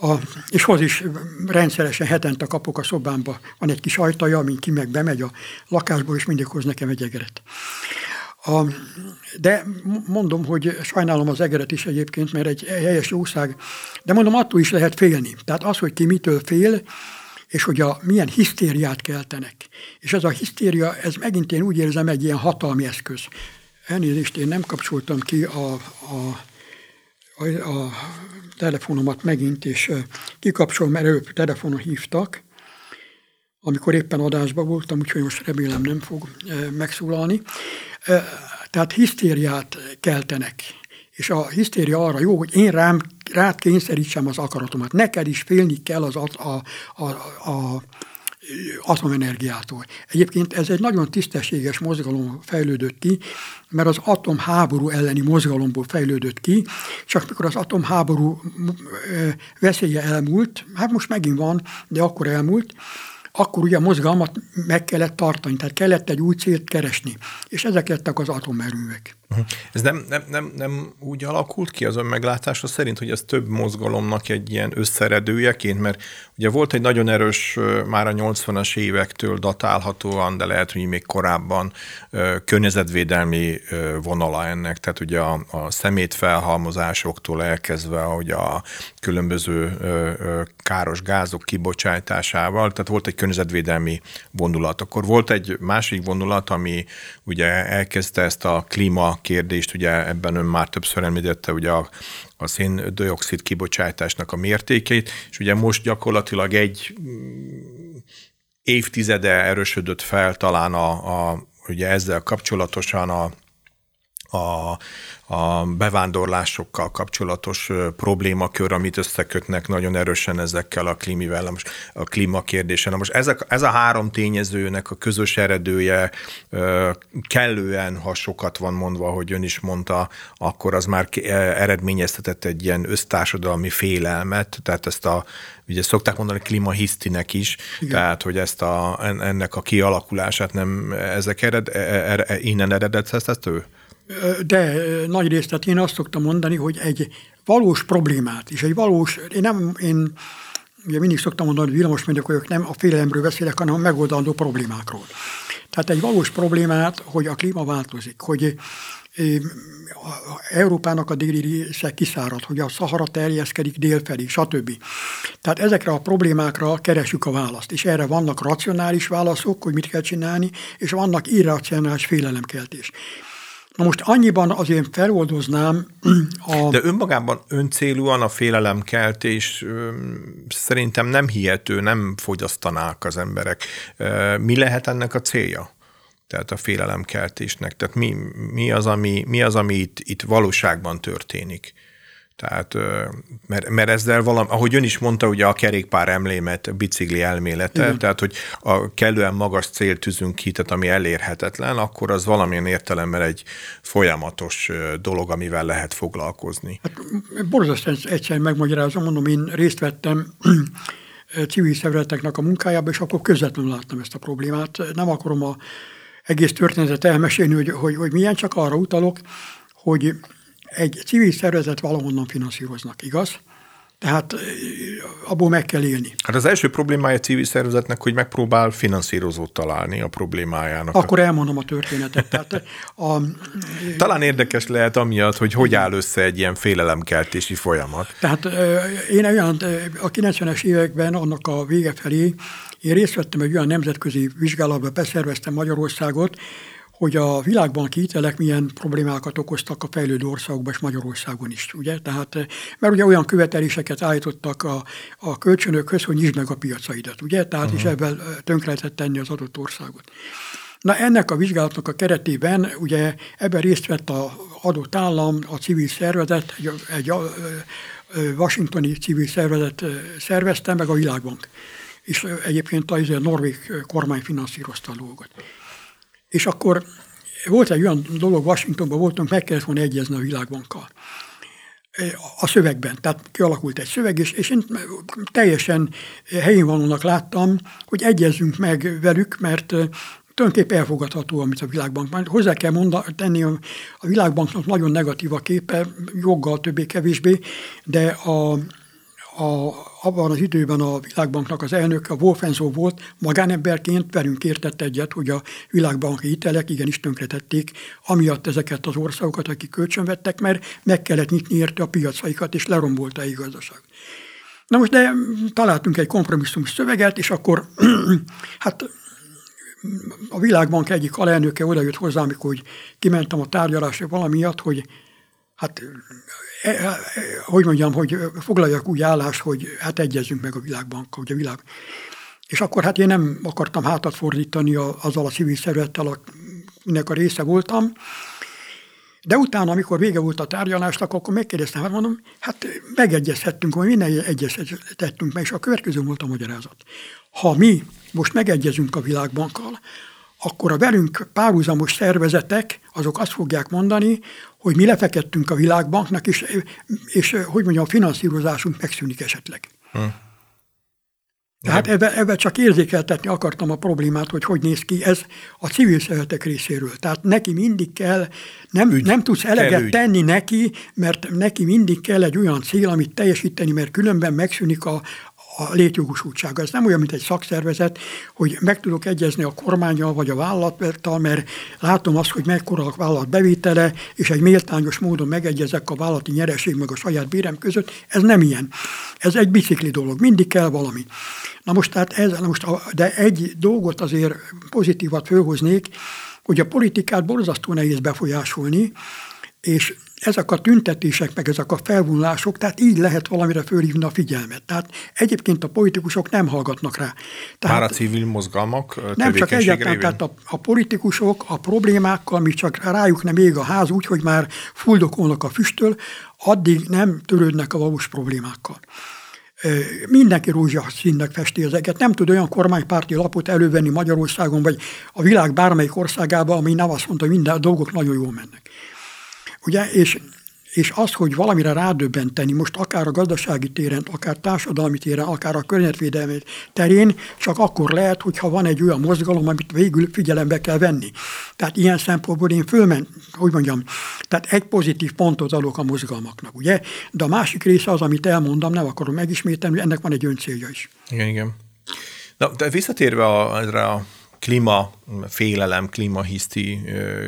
Speaker 2: A, és hoz is rendszeresen hetente kapok a szobámba. Van egy kis ajtaja, amin ki meg bemegy a lakásból, és mindig hoz nekem egy egeret. A, de mondom, hogy sajnálom az egeret is egyébként, mert egy helyes jószág, de mondom, attól is lehet félni. Tehát az, hogy ki mitől fél, és hogy a, milyen hisztériát keltenek. És ez a hisztéria, ez megint én úgy érzem egy ilyen hatalmi eszköz. Elnézést, én nem kapcsoltam ki a, a, a, a telefonomat megint, és kikapcsolom, mert előbb telefonon hívtak, amikor éppen adásban voltam, úgyhogy most remélem nem fog megszólalni. Tehát hisztériát keltenek. És a hisztéria arra jó, hogy én rám, rád kényszerítsem az akaratomat. Neked is félni kell az a, a, a, a atomenergiától. Egyébként ez egy nagyon tisztességes mozgalom fejlődött ki, mert az atomháború elleni mozgalomból fejlődött ki, csak mikor az atomháború veszélye elmúlt, hát most megint van, de akkor elmúlt, akkor ugye a mozgalmat meg kellett tartani, tehát kellett egy új célt keresni. És ezek lettek az atomerővek.
Speaker 1: Mhm. Ez nem, nem, nem, nem úgy alakult ki az ön meglátása szerint, hogy ez több mozgalomnak egy ilyen összeredőjeként, mert ugye volt egy nagyon erős, már a 80-as évektől datálhatóan, de lehet, hogy még korábban környezetvédelmi vonala ennek, tehát ugye a, a szemétfelhalmozásoktól elkezdve, hogy a különböző káros gázok kibocsátásával, tehát volt egy környezetvédelmi vonulat. Akkor volt egy másik vonulat, ami ugye elkezdte ezt a klíma kérdést, ugye ebben ön már többször említette ugye a, a széndiokszid kibocsátásnak a mértékét, és ugye most gyakorlatilag egy mm, évtizede erősödött fel talán a, a ugye ezzel kapcsolatosan a, a, a bevándorlásokkal kapcsolatos problémakör, amit összekötnek nagyon erősen ezekkel a klímivel, a klíma kérdése. Na most ezek, ez a három tényezőnek a közös eredője kellően, ha sokat van mondva, hogy ön is mondta, akkor az már eredményeztetett egy ilyen össztársadalmi félelmet, tehát ezt a ugye szokták mondani klímahisztinek is, Igen. tehát hogy ezt a, ennek a kialakulását nem ezek ered, er, er, innen eredethető?
Speaker 2: De nagy részt, tehát én azt szoktam mondani, hogy egy valós problémát, és egy valós, én nem, én ugye mindig szoktam mondani, hogy villamosmérnökök nem a félelemről beszélek, hanem a megoldandó problémákról. Tehát egy valós problémát, hogy a klíma változik, hogy Európának a déli része kiszárad, hogy a Szahara terjeszkedik délfelé, stb. Tehát ezekre a problémákra keresjük a választ, és erre vannak racionális válaszok, hogy mit kell csinálni, és vannak irracionális félelemkeltés. Na most annyiban azért feloldoznám
Speaker 1: a... De önmagában öncélúan a félelemkeltés szerintem nem hihető, nem fogyasztanák az emberek. Mi lehet ennek a célja? Tehát a félelemkeltésnek. Tehát mi, mi, az, ami, mi az, ami itt, itt valóságban történik? Tehát, mert, mert ezzel valami, ahogy ön is mondta, ugye a kerékpár emlémet, a bicikli elmélete, Igen. tehát, hogy a kellően magas célt tűzünk ki, tehát ami elérhetetlen, akkor az valamilyen értelemben egy folyamatos dolog, amivel lehet foglalkozni. Hát,
Speaker 2: borzasztóan egyszer megmagyarázom, mondom, én részt vettem civil szervezeteknek a munkájába, és akkor közvetlenül láttam ezt a problémát. Nem akarom a egész történetet elmesélni, hogy, hogy, hogy milyen, csak arra utalok, hogy egy civil szervezet valahonnan finanszíroznak, igaz? Tehát abból meg kell élni.
Speaker 1: Hát az első problémája a civil szervezetnek, hogy megpróbál finanszírozót találni a problémájának.
Speaker 2: Akkor elmondom a történetet. Tehát a,
Speaker 1: Talán érdekes lehet amiatt, hogy hogy áll össze egy ilyen félelemkeltési folyamat.
Speaker 2: Tehát én olyan, a 90-es években, annak a vége felé, én részt vettem egy olyan nemzetközi vizsgálatba, beszerveztem Magyarországot, hogy a világban hitelek milyen problémákat okoztak a fejlődő országokban és Magyarországon is, ugye? Tehát, mert ugye olyan követeléseket állítottak a, a kölcsönökhöz, hogy nyisd meg a piacaidat, ugye? Tehát uh-huh. is ebben tönkre lehetett tenni az adott országot. Na ennek a vizsgálatnak a keretében ugye ebben részt vett a adott állam, a civil szervezet, egy, egy washingtoni civil szervezet szervezte, meg a Világbank. És egyébként a norvég kormány finanszírozta a dolgot. És akkor volt egy olyan dolog, Washingtonban voltunk, meg kellett volna egyezni a világbankkal a szövegben. Tehát kialakult egy szöveg, és, és én teljesen helyén valónak láttam, hogy egyezzünk meg velük, mert tulajdonképpen elfogadható, amit a világbank Hozzá kell mondani, tenni, a világbanknak nagyon negatív a képe, joggal többé-kevésbé, de a, a, abban az időben a világbanknak az elnök, a Wolfenzo volt, magánemberként velünk értett egyet, hogy a világbanki hitelek igenis tönkretették, amiatt ezeket az országokat, akik kölcsönvettek, mert meg kellett nyitni érte a piacaikat, és lerombolta a gazdaság. Na most de találtunk egy kompromisszumos szöveget, és akkor hát a világbank egyik alelnöke oda jött hozzám, hogy kimentem a tárgyalásra valamiatt, hogy hát hogy mondjam, hogy foglaljak úgy állást, hogy hát egyezünk meg a világbankkal, hogy a világ. És akkor hát én nem akartam hátat fordítani a, azzal a civil szervezettel, akinek a része voltam, de utána, amikor vége volt a tárgyalásnak, akkor megkérdeztem, hát mondom, hát megegyezhettünk, hogy minden egyeztettünk meg, és a következő volt a magyarázat. Ha mi most megegyezünk a világbankkal, akkor a velünk párhuzamos szervezetek, azok azt fogják mondani, hogy mi lefekedtünk a világbanknak, és, és hogy mondjam, a finanszírozásunk megszűnik esetleg. Hm. Tehát ebben ebbe csak érzékeltetni akartam a problémát, hogy hogy néz ki ez a civil szervezetek részéről. Tehát neki mindig kell, nem, ügy. nem tudsz eleget tenni neki, mert neki mindig kell egy olyan cél, amit teljesíteni, mert különben megszűnik a, a létjogosultsága. Ez nem olyan, mint egy szakszervezet, hogy meg tudok egyezni a kormányjal vagy a vállalattal, mert látom azt, hogy mekkora a vállalat bevétele, és egy méltányos módon megegyezek a vállalati nyereség meg a saját bérem között. Ez nem ilyen. Ez egy bicikli dolog. Mindig kell valami. Na most, tehát ez, na most, de egy dolgot azért pozitívat fölhoznék, hogy a politikát borzasztó nehéz befolyásolni, és ezek a tüntetések, meg ezek a felvonulások, tehát így lehet valamire fölhívni a figyelmet. Tehát egyébként a politikusok nem hallgatnak rá. Tehát,
Speaker 1: Már a civil mozgalmak
Speaker 2: Nem csak egyáltalán, tehát a, a politikusok a problémákkal, mi csak rájuk nem ég a ház úgy, hogy már fuldokolnak a füsttől, addig nem törődnek a valós problémákkal mindenki rózsaszínnek festi ezeket. Nem tud olyan kormánypárti lapot elővenni Magyarországon, vagy a világ bármelyik országában, ami nem azt mondta, hogy minden a dolgok nagyon jól mennek. Ugye, és, és az, hogy valamire rádöbbenteni, most akár a gazdasági téren, akár társadalmi téren, akár a környezetvédelmi terén, csak akkor lehet, hogyha van egy olyan mozgalom, amit végül figyelembe kell venni. Tehát ilyen szempontból én fölment, hogy mondjam, tehát egy pozitív pontot adok a mozgalmaknak, ugye? De a másik része az, amit elmondom, nem akarom megismételni, ennek van egy öncélja is.
Speaker 1: Igen, igen. Na, de visszatérve a, erre a klíma, félelem, klímahiszti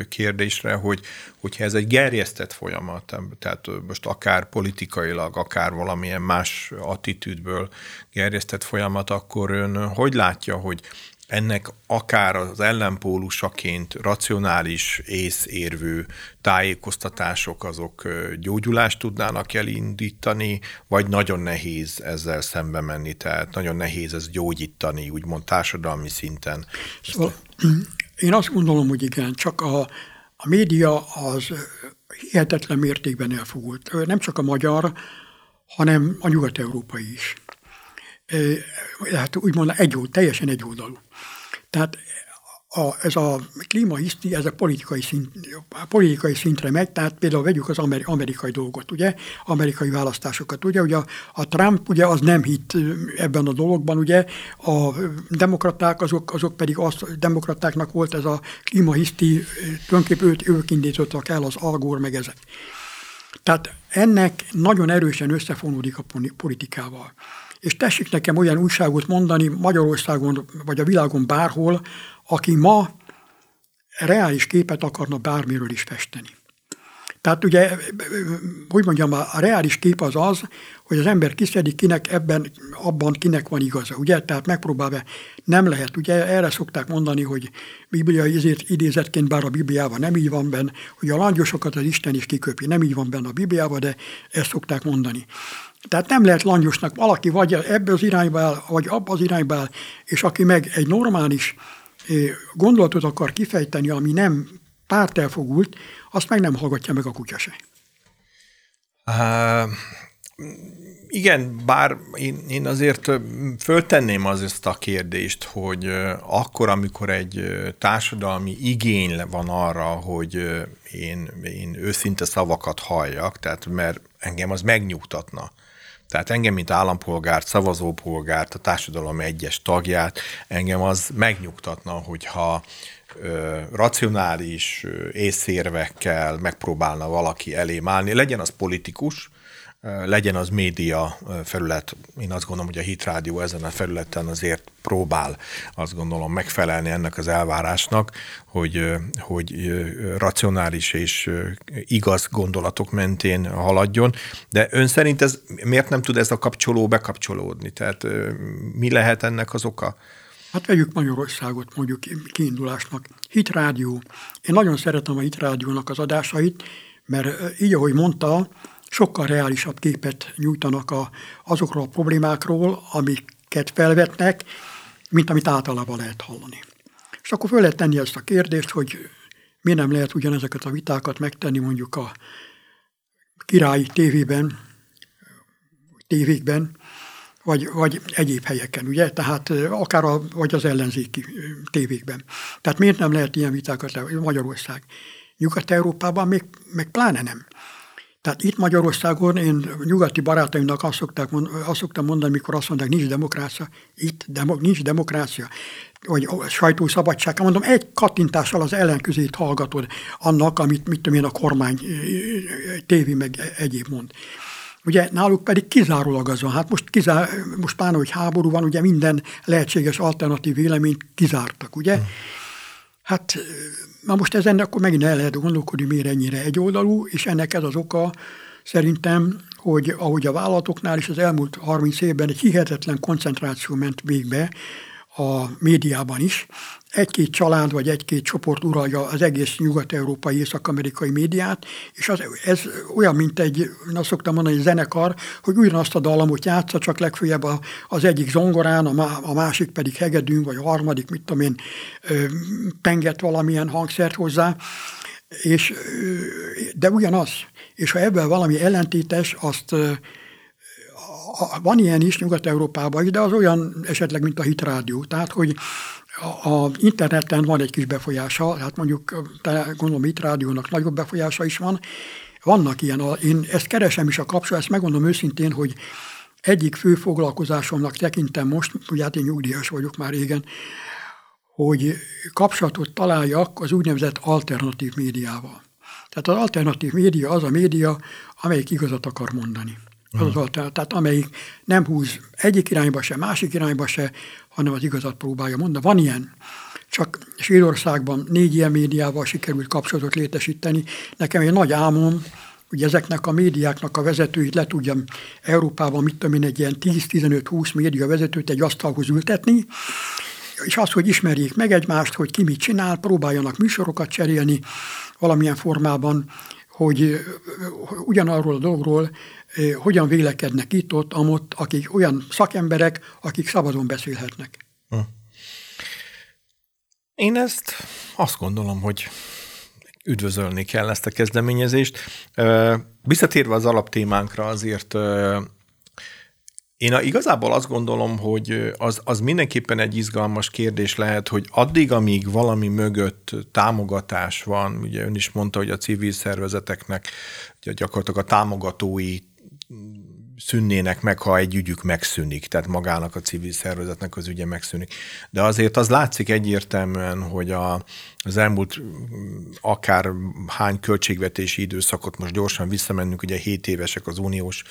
Speaker 1: kérdésre, hogy, hogyha ez egy gerjesztett folyamat, tehát most akár politikailag, akár valamilyen más attitűdből gerjesztett folyamat, akkor ön hogy látja, hogy ennek akár az ellenpólusaként racionális, észérvű tájékoztatások azok gyógyulást tudnának elindítani, vagy nagyon nehéz ezzel szembe menni, tehát nagyon nehéz ez gyógyítani, úgymond társadalmi szinten.
Speaker 2: Szóval, én azt gondolom, hogy igen, csak a, a média az hihetetlen mértékben elfogult. Nem csak a magyar, hanem a nyugat-európai is. Hát úgymond egy, teljesen egy oldalú. Tehát a, ez a klímahiszti, ez a politikai, szint, a politikai szintre megy, tehát például vegyük az amerikai dolgot, ugye, amerikai választásokat, ugye, ugye a Trump, ugye, az nem hitt ebben a dologban, ugye, a demokraták, azok, azok pedig az, demokratáknak volt ez a klímahiszti, tulajdonképpen őt, ők indítottak el, az Algor, meg ezek. Tehát ennek nagyon erősen összefonódik a politikával és tessék nekem olyan újságot mondani Magyarországon vagy a világon bárhol, aki ma reális képet akarna bármiről is festeni. Tehát ugye, hogy mondjam, a reális kép az az, hogy az ember kiszedik, kinek ebben, abban kinek van igaza, ugye? Tehát megpróbálva nem lehet. Ugye erre szokták mondani, hogy bibliai idézetként, bár a Bibliában nem így van benne, hogy a langyosokat az Isten is kiköpi. Nem így van benne a Bibliában, de ezt szokták mondani. Tehát nem lehet langyosnak valaki vagy ebbe az irányba el, vagy abba az irányba el, és aki meg egy normális gondolatot akar kifejteni, ami nem pártelfogult, azt meg nem hallgatja meg a kutya se.
Speaker 1: Uh, igen, bár én, én azért föltenném az ezt a kérdést, hogy akkor, amikor egy társadalmi igény van arra, hogy én, én őszinte szavakat halljak, tehát mert engem az megnyugtatna. Tehát engem, mint állampolgárt, szavazópolgárt, a társadalom egyes tagját, engem az megnyugtatna, hogyha ö, racionális észérvekkel megpróbálna valaki elém állni, legyen az politikus, legyen az média felület, én azt gondolom, hogy a Hit Rádió ezen a felületen azért próbál, azt gondolom, megfelelni ennek az elvárásnak, hogy, hogy racionális és igaz gondolatok mentén haladjon, de ön szerint ez miért nem tud ez a kapcsoló bekapcsolódni? Tehát mi lehet ennek az oka?
Speaker 2: Hát vegyük Magyarországot mondjuk kiindulásnak. Hit Rádió. Én nagyon szeretem a Hit Rádiónak az adásait, mert így, ahogy mondta, sokkal reálisabb képet nyújtanak a, azokról a problémákról, amiket felvetnek, mint amit általában lehet hallani. És akkor föl lehet tenni ezt a kérdést, hogy mi nem lehet ugyanezeket a vitákat megtenni mondjuk a királyi tévében, tévékben, vagy, vagy egyéb helyeken, ugye? Tehát akár a, vagy az ellenzéki tévékben. Tehát miért nem lehet ilyen vitákat Magyarország? Nyugat-Európában még, meg pláne nem. Tehát itt Magyarországon én nyugati barátaimnak azt, szokták, azt szoktam mondani, mikor azt mondják, nincs demokrácia, itt demo, nincs demokrácia, vagy sajtószabadság. Mondom, egy kattintással az ellenközét hallgatod annak, amit mit tudom én, a kormány tévé meg egyéb mond. Ugye náluk pedig kizárólag az van. Hát most, kizár, most pláne, hogy háború van, ugye minden lehetséges alternatív véleményt kizártak, ugye? Hmm. Hát Na most ezen akkor megint el lehet gondolkodni, miért ennyire egyoldalú, és ennek ez az oka szerintem, hogy ahogy a vállalatoknál is az elmúlt 30 évben egy hihetetlen koncentráció ment végbe a médiában is, egy-két család vagy egy-két csoport uralja az egész nyugat-európai, észak-amerikai médiát, és az, ez olyan, mint egy, én azt szoktam mondani, egy zenekar, hogy ugyanazt a dallamot játsza, csak legfőjebb az egyik zongorán, a másik pedig hegedűn, vagy a harmadik, mit tudom én, penget valamilyen hangszert hozzá, és, de ugyanaz. És ha ebből valami ellentétes, azt van ilyen is Nyugat-Európában, de az olyan esetleg, mint a hitrádió. Tehát, hogy a interneten van egy kis befolyása, hát mondjuk gondolom itt rádiónak nagyobb befolyása is van. Vannak ilyen, én ezt keresem is a kapcsolat, ezt megmondom őszintén, hogy egyik fő foglalkozásomnak tekintem most, ugye hát én nyugdíjas vagyok már régen, hogy kapcsolatot találjak az úgynevezett alternatív médiával. Tehát az alternatív média az a média, amelyik igazat akar mondani. Az alternatív, tehát amelyik nem húz egyik irányba se, másik irányba se, hanem az igazat próbálja mondani. Van ilyen. Csak Svédországban négy ilyen médiával sikerült kapcsolatot létesíteni. Nekem egy nagy álmom, hogy ezeknek a médiáknak a vezetőit le tudjam Európában, mit tudom én, egy ilyen 10-15-20 média vezetőt egy asztalhoz ültetni, és az, hogy ismerjék meg egymást, hogy ki mit csinál, próbáljanak műsorokat cserélni valamilyen formában, hogy ugyanarról a dologról hogyan vélekednek itt, ott, amott, akik olyan szakemberek, akik szabadon beszélhetnek. Hm.
Speaker 1: Én ezt azt gondolom, hogy üdvözölni kell ezt a kezdeményezést. Visszatérve az alaptémánkra azért én igazából azt gondolom, hogy az, az mindenképpen egy izgalmas kérdés lehet, hogy addig, amíg valami mögött támogatás van, ugye ön is mondta, hogy a civil szervezeteknek ugye gyakorlatilag a támogatói szűnnének meg, ha egy ügyük megszűnik, tehát magának a civil szervezetnek az ügye megszűnik. De azért az látszik egyértelműen, hogy a, az elmúlt akár hány költségvetési időszakot most gyorsan visszamennünk, ugye 7 évesek az uniós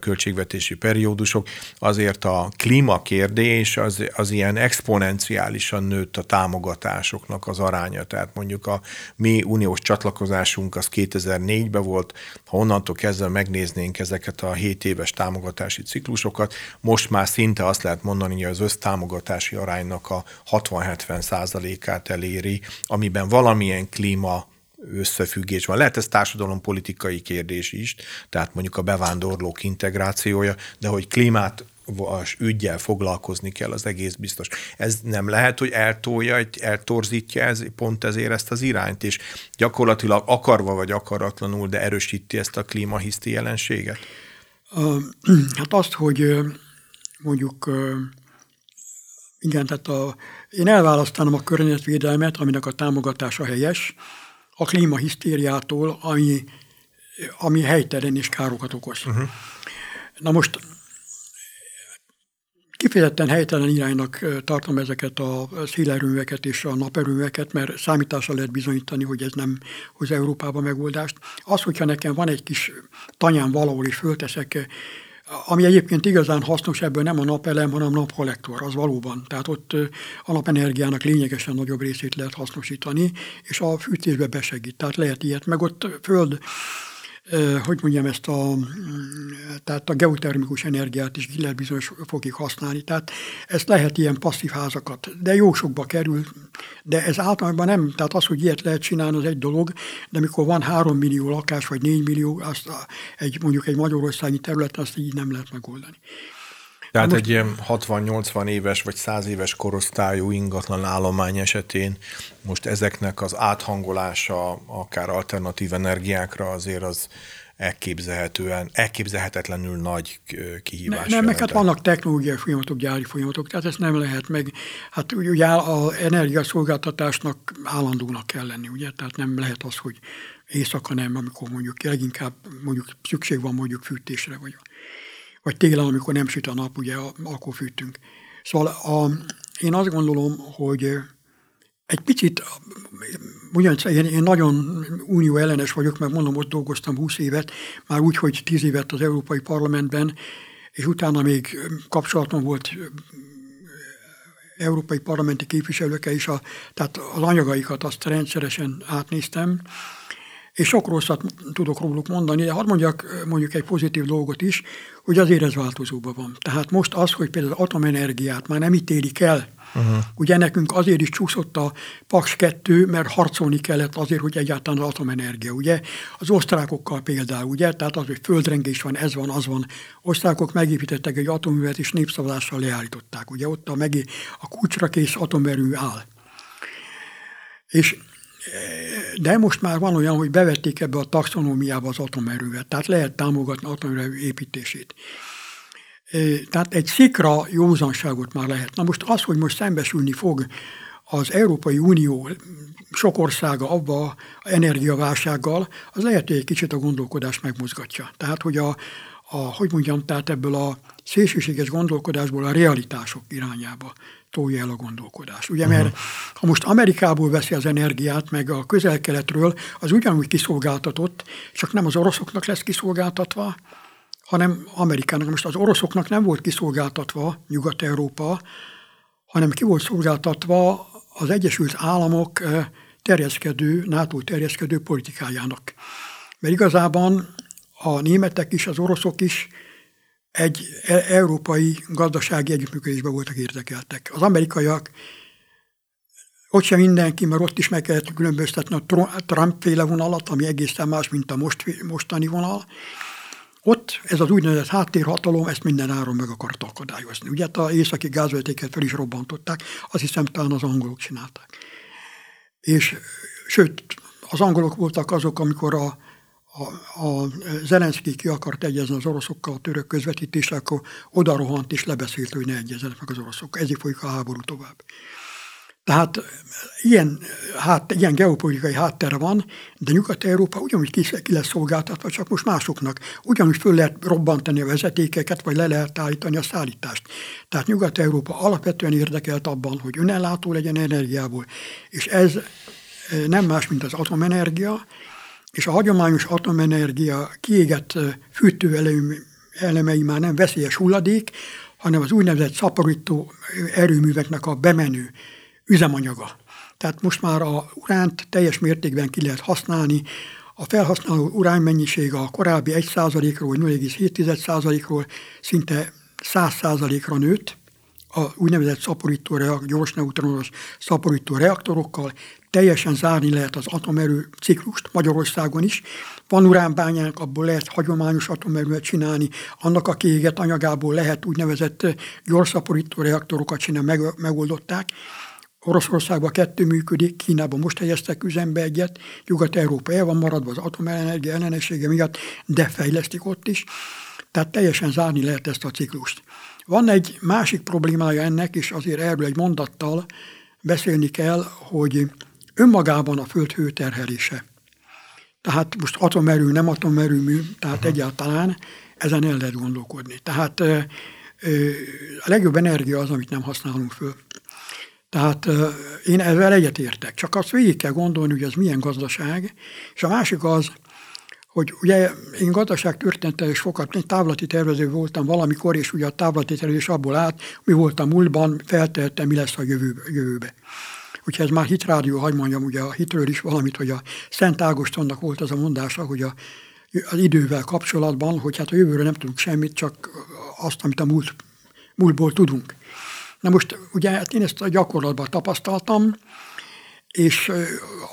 Speaker 1: költségvetési periódusok, azért a klímakérdés az, az ilyen exponenciálisan nőtt a támogatásoknak az aránya. Tehát mondjuk a mi uniós csatlakozásunk az 2004-ben volt, ha onnantól kezdve megnéznénk ezeket a 7 éves támogatási ciklusokat, most már szinte azt lehet mondani, hogy az össztámogatási aránynak a 60-70 százalékát eléri, amiben valamilyen klíma összefüggés van. Lehet ez társadalompolitikai kérdés is, tehát mondjuk a bevándorlók integrációja, de hogy klímát ügyel foglalkozni kell, az egész biztos. Ez nem lehet, hogy eltolja, eltorzítja ez, pont ezért ezt az irányt, és gyakorlatilag akarva vagy akaratlanul, de erősíti ezt a klímahiszti jelenséget?
Speaker 2: Hát azt, hogy mondjuk igen, tehát a, én elválasztanám a környezetvédelmet, aminek a támogatása helyes, a klímahisztériától, ami, ami helytelen és károkat okoz. Uh-huh. Na most kifejezetten helytelen iránynak tartom ezeket a szélerőműveket és a naperőműveket, mert számításra lehet bizonyítani, hogy ez nem hoz Európába megoldást. Az, hogyha nekem van egy kis tanyám valahol, és fölteszek ami egyébként igazán hasznos ebből nem a napelem, hanem a napkollektor, az valóban. Tehát ott a napenergiának lényegesen nagyobb részét lehet hasznosítani, és a fűtésbe besegít. Tehát lehet ilyet, meg ott föld hogy mondjam, ezt a, tehát a geotermikus energiát is lehet bizonyos fokig használni. Tehát ezt lehet ilyen passzív házakat, de jó sokba kerül, de ez általában nem, tehát az, hogy ilyet lehet csinálni, az egy dolog, de amikor van 3 millió lakás, vagy 4 millió, azt egy, mondjuk egy magyarországi területen azt így nem lehet megoldani.
Speaker 1: Tehát most... egy ilyen 60-80 éves vagy 100 éves korosztályú ingatlan állomány esetén most ezeknek az áthangolása akár alternatív energiákra azért az elképzelhetően, elképzelhetetlenül nagy kihívás.
Speaker 2: Ne, nem, meg hát vannak technológiai folyamatok, gyári folyamatok, tehát ezt nem lehet meg, hát ugye az energiaszolgáltatásnak állandónak kell lenni, ugye, tehát nem lehet az, hogy éjszaka nem, amikor mondjuk leginkább mondjuk szükség van mondjuk fűtésre, vagy vagy télen, amikor nem süt a nap, ugye akkor fűtünk. Szóval a, én azt gondolom, hogy egy picit, ugyanis én, én nagyon unió ellenes vagyok, mert mondom, ott dolgoztam 20 évet, már úgy, hogy 10 évet az Európai Parlamentben, és utána még kapcsolatom volt európai parlamenti képviselőkkel is, a, tehát az anyagaikat azt rendszeresen átnéztem, és sok rosszat tudok róluk mondani, de hadd mondjak mondjuk egy pozitív dolgot is, hogy azért ez változóban van. Tehát most az, hogy például az atomenergiát már nem ítélik el, uh-huh. ugye nekünk azért is csúszott a Paks 2, mert harcolni kellett azért, hogy egyáltalán az atomenergia, ugye? Az osztrákokkal például, ugye? Tehát az, hogy földrengés van, ez van, az van. Osztrákok megépítettek egy atomművet, és népszavazással leállították, ugye? Ott a, megé, a kulcsra kész atomerő áll. És de most már van olyan, hogy bevették ebbe a taxonómiába az atomerővet, tehát lehet támogatni atomerő építését. Tehát egy szikra józanságot már lehet. Na most az, hogy most szembesülni fog az Európai Unió sok országa abba a energiaválsággal, az lehet, hogy egy kicsit a gondolkodás megmozgatja. Tehát, hogy a, a, hogy mondjam, tehát ebből a szélsőséges gondolkodásból a realitások irányába tolja el a gondolkodás. Ugye, mert uh-huh. ha most Amerikából veszi az energiát, meg a közel-keletről, az ugyanúgy kiszolgáltatott, csak nem az oroszoknak lesz kiszolgáltatva, hanem Amerikának. Most az oroszoknak nem volt kiszolgáltatva Nyugat-Európa, hanem ki volt szolgáltatva az Egyesült Államok terjeszkedő, NATO terjeszkedő politikájának. Mert igazában a németek is, az oroszok is egy e- európai gazdasági együttműködésben voltak érdekeltek. Az amerikaiak ott sem mindenki, mert ott is meg kellett különböztetni a Trump-féle vonalat, ami egészen más, mint a most, mostani vonal. Ott ez az úgynevezett háttérhatalom ezt minden áron meg akart akadályozni. Ugye hát a északi gázvezetéket fel is robbantották, azt hiszem talán az angolok csinálták. És sőt, az angolok voltak azok, amikor a a, a Zelenszky ki akart egyezni az oroszokkal a török közvetítéssel, akkor oda rohant és lebeszélt, hogy ne egyezzenek meg az oroszok. Ezért folyik a háború tovább. Tehát ilyen, hát, ilyen geopolitikai háttere van, de Nyugat-Európa ugyanúgy ki, ki lesz szolgáltatva, csak most másoknak. Ugyanúgy föl lehet robbantani a vezetékeket, vagy le lehet állítani a szállítást. Tehát Nyugat-Európa alapvetően érdekelt abban, hogy önellátó legyen energiából, és ez nem más, mint az atomenergia, és a hagyományos atomenergia kiégett fűtőelemei elemei már nem veszélyes hulladék, hanem az úgynevezett szaporító erőműveknek a bemenő üzemanyaga. Tehát most már a uránt teljes mértékben ki lehet használni, a felhasználó urán mennyisége a korábbi 1%-ról, 0,7%-ról szinte 100%-ra nőtt, a úgynevezett szaporító reak, gyors neutronos szaporító reaktorokkal, teljesen zárni lehet az atomerő ciklust Magyarországon is. Van uránbányánk, abból lehet hagyományos atomerőt csinálni, annak a kiégett anyagából lehet úgynevezett gyorszaporító reaktorokat csinálni, meg, megoldották. Oroszországban kettő működik, Kínában most helyeztek üzembe egyet, Nyugat-Európa el van maradva az atomenergia ellenessége miatt, de fejlesztik ott is. Tehát teljesen zárni lehet ezt a ciklust. Van egy másik problémája ennek, és azért erről egy mondattal beszélni kell, hogy önmagában a Föld hőterhelése. Tehát most atomerő, nem atomerőmű, tehát uh-huh. egyáltalán ezen el lehet gondolkodni. Tehát a legjobb energia az, amit nem használunk föl. Tehát én ezzel egyetértek, csak azt végig kell gondolni, hogy ez milyen gazdaság, és a másik az, hogy ugye én gazdaságtörténettel és fokat, egy távlati tervező voltam valamikor, és ugye a távlati tervezés abból állt, mi volt a múltban, feltehettem, mi lesz a jövő, jövőbe. Úgyhogy ez már hitrádió, hagyd mondjam, ugye a hitről is valamit, hogy a Szent Ágostonnak volt az a mondása, hogy a, az idővel kapcsolatban, hogy hát a jövőre nem tudunk semmit, csak azt, amit a múlt, múltból tudunk. Na most ugye hát én ezt a gyakorlatban tapasztaltam, és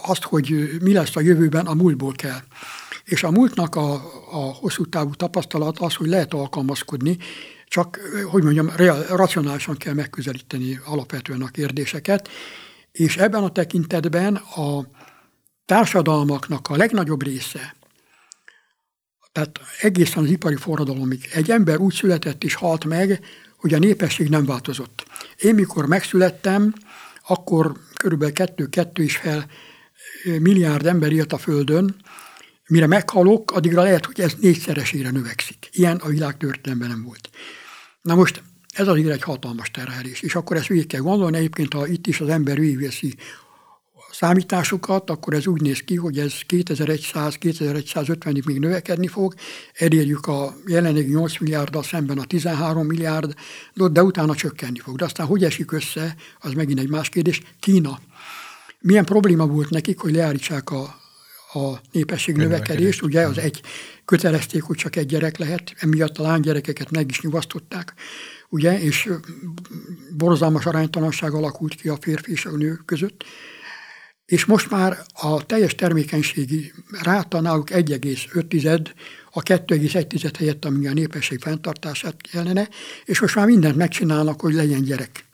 Speaker 2: azt, hogy mi lesz a jövőben, a múltból kell. És a múltnak a, a hosszú távú tapasztalat az, hogy lehet alkalmazkodni, csak, hogy mondjam, racionálisan kell megközelíteni alapvetően a kérdéseket, és ebben a tekintetben a társadalmaknak a legnagyobb része, tehát egészen az ipari forradalomig egy ember úgy született és halt meg, hogy a népesség nem változott. Én mikor megszülettem, akkor körülbelül kettő-kettő is fel milliárd ember élt a Földön, mire meghalok, addigra lehet, hogy ez négyszeresére növekszik. Ilyen a világ történelemben nem volt. Na most ez azért egy hatalmas terhelés, és akkor ezt végig kell gondolni. Egyébként, ha itt is az ember végigveszi a számításokat, akkor ez úgy néz ki, hogy ez 2100-2150-ig még növekedni fog, elérjük a jelenlegi 8 milliárddal szemben a 13 milliárd, de utána csökkenni fog. De aztán hogy esik össze, az megint egy más kérdés. Kína. Milyen probléma volt nekik, hogy leállítsák a, a népesség növekedést, ugye az egy kötelezték, hogy csak egy gyerek lehet, emiatt a lánygyerekeket meg is nyugasztották ugye, és borzalmas aránytalanság alakult ki a férfi és a nő között. És most már a teljes termékenységi ráta náluk 1,5, a 2,1 helyett, ami a népesség fenntartását kellene, és most már mindent megcsinálnak, hogy legyen gyerek.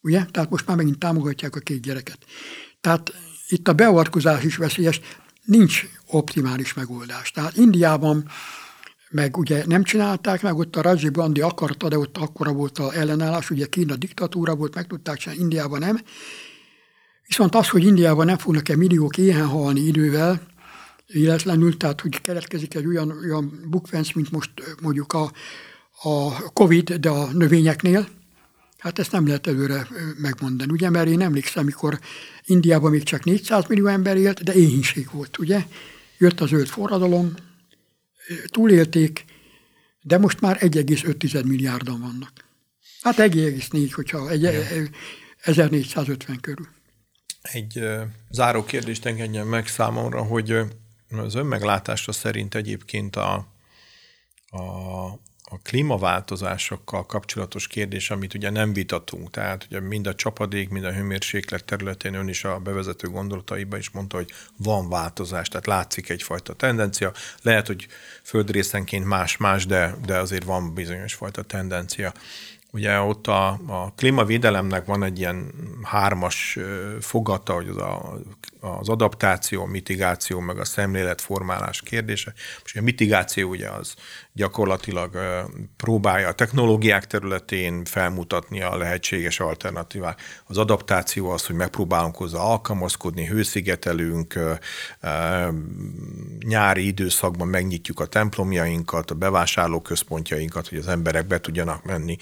Speaker 2: Ugye? Tehát most már megint támogatják a két gyereket. Tehát itt a beavatkozás is veszélyes, nincs optimális megoldás. Tehát Indiában meg ugye nem csinálták meg, ott a Rajiv Gandhi akarta, de ott akkora volt a ellenállás, ugye Kína diktatúra volt, meg tudták csinálni, Indiában nem. Viszont az, hogy Indiában nem fognak-e milliók éhen halni idővel, illetlenül, tehát hogy keletkezik egy olyan, olyan bukfenc, mint most mondjuk a, a Covid, de a növényeknél, hát ezt nem lehet előre megmondani, ugye, mert én emlékszem, amikor Indiában még csak 400 millió ember élt, de éhínség volt, ugye. Jött a zöld forradalom, túlélték, de most már 1,5 milliárdan vannak. Hát 1,4, hogyha egy, 1450 körül.
Speaker 1: Egy záró kérdést engedjen meg számomra, hogy uh, az önmeglátása szerint egyébként a, a, a klímaváltozásokkal kapcsolatos kérdés, amit ugye nem vitatunk, tehát ugye mind a csapadék, mind a hőmérséklet területén ön is a bevezető gondolataiba is mondta, hogy van változás, tehát látszik egyfajta tendencia. Lehet, hogy földrészenként más-más, de, de azért van bizonyos fajta tendencia. Ugye ott a, a klímavédelemnek van egy ilyen hármas fogata, hogy az, a, az adaptáció, mitigáció, meg a szemléletformálás kérdése. Most a mitigáció ugye az gyakorlatilag próbálja a technológiák területén felmutatni a lehetséges alternatívák. Az adaptáció az, hogy megpróbálunk hozzá alkalmazkodni, hőszigetelünk, nyári időszakban megnyitjuk a templomjainkat, a bevásárlóközpontjainkat, hogy az emberek be tudjanak menni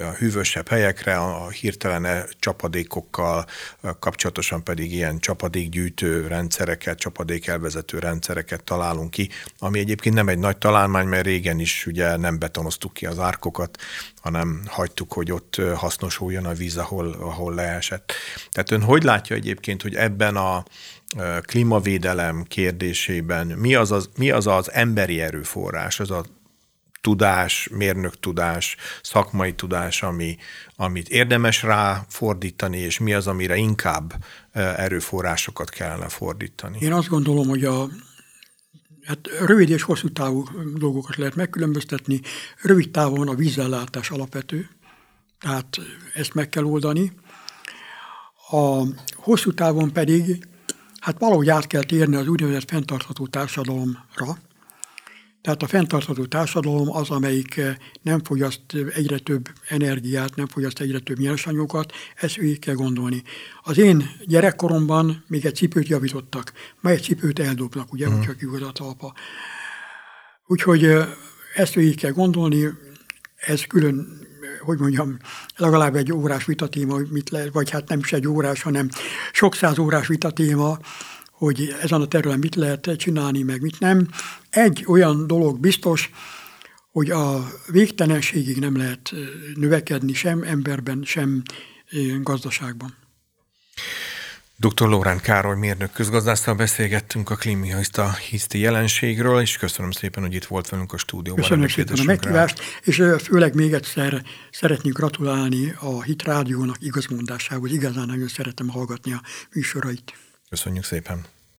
Speaker 1: a hűvösebb helyekre, a hirtelen csapadékokkal kapcsolatosan pedig ilyen csapadékgyűjtő rendszereket, csapadékelvezető rendszereket találunk ki, ami egyébként nem egy nagy találmány, mert régen is ugye nem betonoztuk ki az árkokat, hanem hagytuk, hogy ott hasznosuljon a víz, ahol, ahol leesett. Tehát ön hogy látja egyébként, hogy ebben a klímavédelem kérdésében mi az az, mi az, az emberi erőforrás, az a tudás, mérnök tudás, szakmai tudás, ami, amit érdemes rá fordítani, és mi az, amire inkább erőforrásokat kellene fordítani?
Speaker 2: Én azt gondolom, hogy a Hát rövid és hosszú távú dolgokat lehet megkülönböztetni. Rövid távon a vízellátás alapvető, tehát ezt meg kell oldani. A hosszú távon pedig hát valahogy át kell térni az úgynevezett fenntartható társadalomra, tehát a fenntartható társadalom az, amelyik eh, nem fogyaszt egyre több energiát, nem fogyaszt egyre több nyersanyagokat, ezt végig kell gondolni. Az én gyerekkoromban még egy cipőt javítottak, ma egy cipőt eldobnak, ugye, mm. hogyha kiugod a talpa. Úgyhogy eh, ezt végig kell gondolni, ez külön, hogy mondjam, legalább egy órás vitatéma, mit lehet, vagy hát nem is egy órás, hanem sok száz órás vitatéma, hogy ezen a területen mit lehet csinálni, meg mit nem. Egy olyan dolog biztos, hogy a végtelenségig nem lehet növekedni sem emberben, sem gazdaságban.
Speaker 1: Dr. Lórán Károly mérnök közgazdásztal beszélgettünk a klímiaista hiszti jelenségről, és köszönöm szépen, hogy itt volt velünk a stúdióban.
Speaker 2: Köszönöm szépen a meghívást, és főleg még egyszer szeretnénk gratulálni a Hit Rádiónak igazmondásához. Igazán nagyon szeretem hallgatni a műsorait.
Speaker 1: Köszönjük szépen!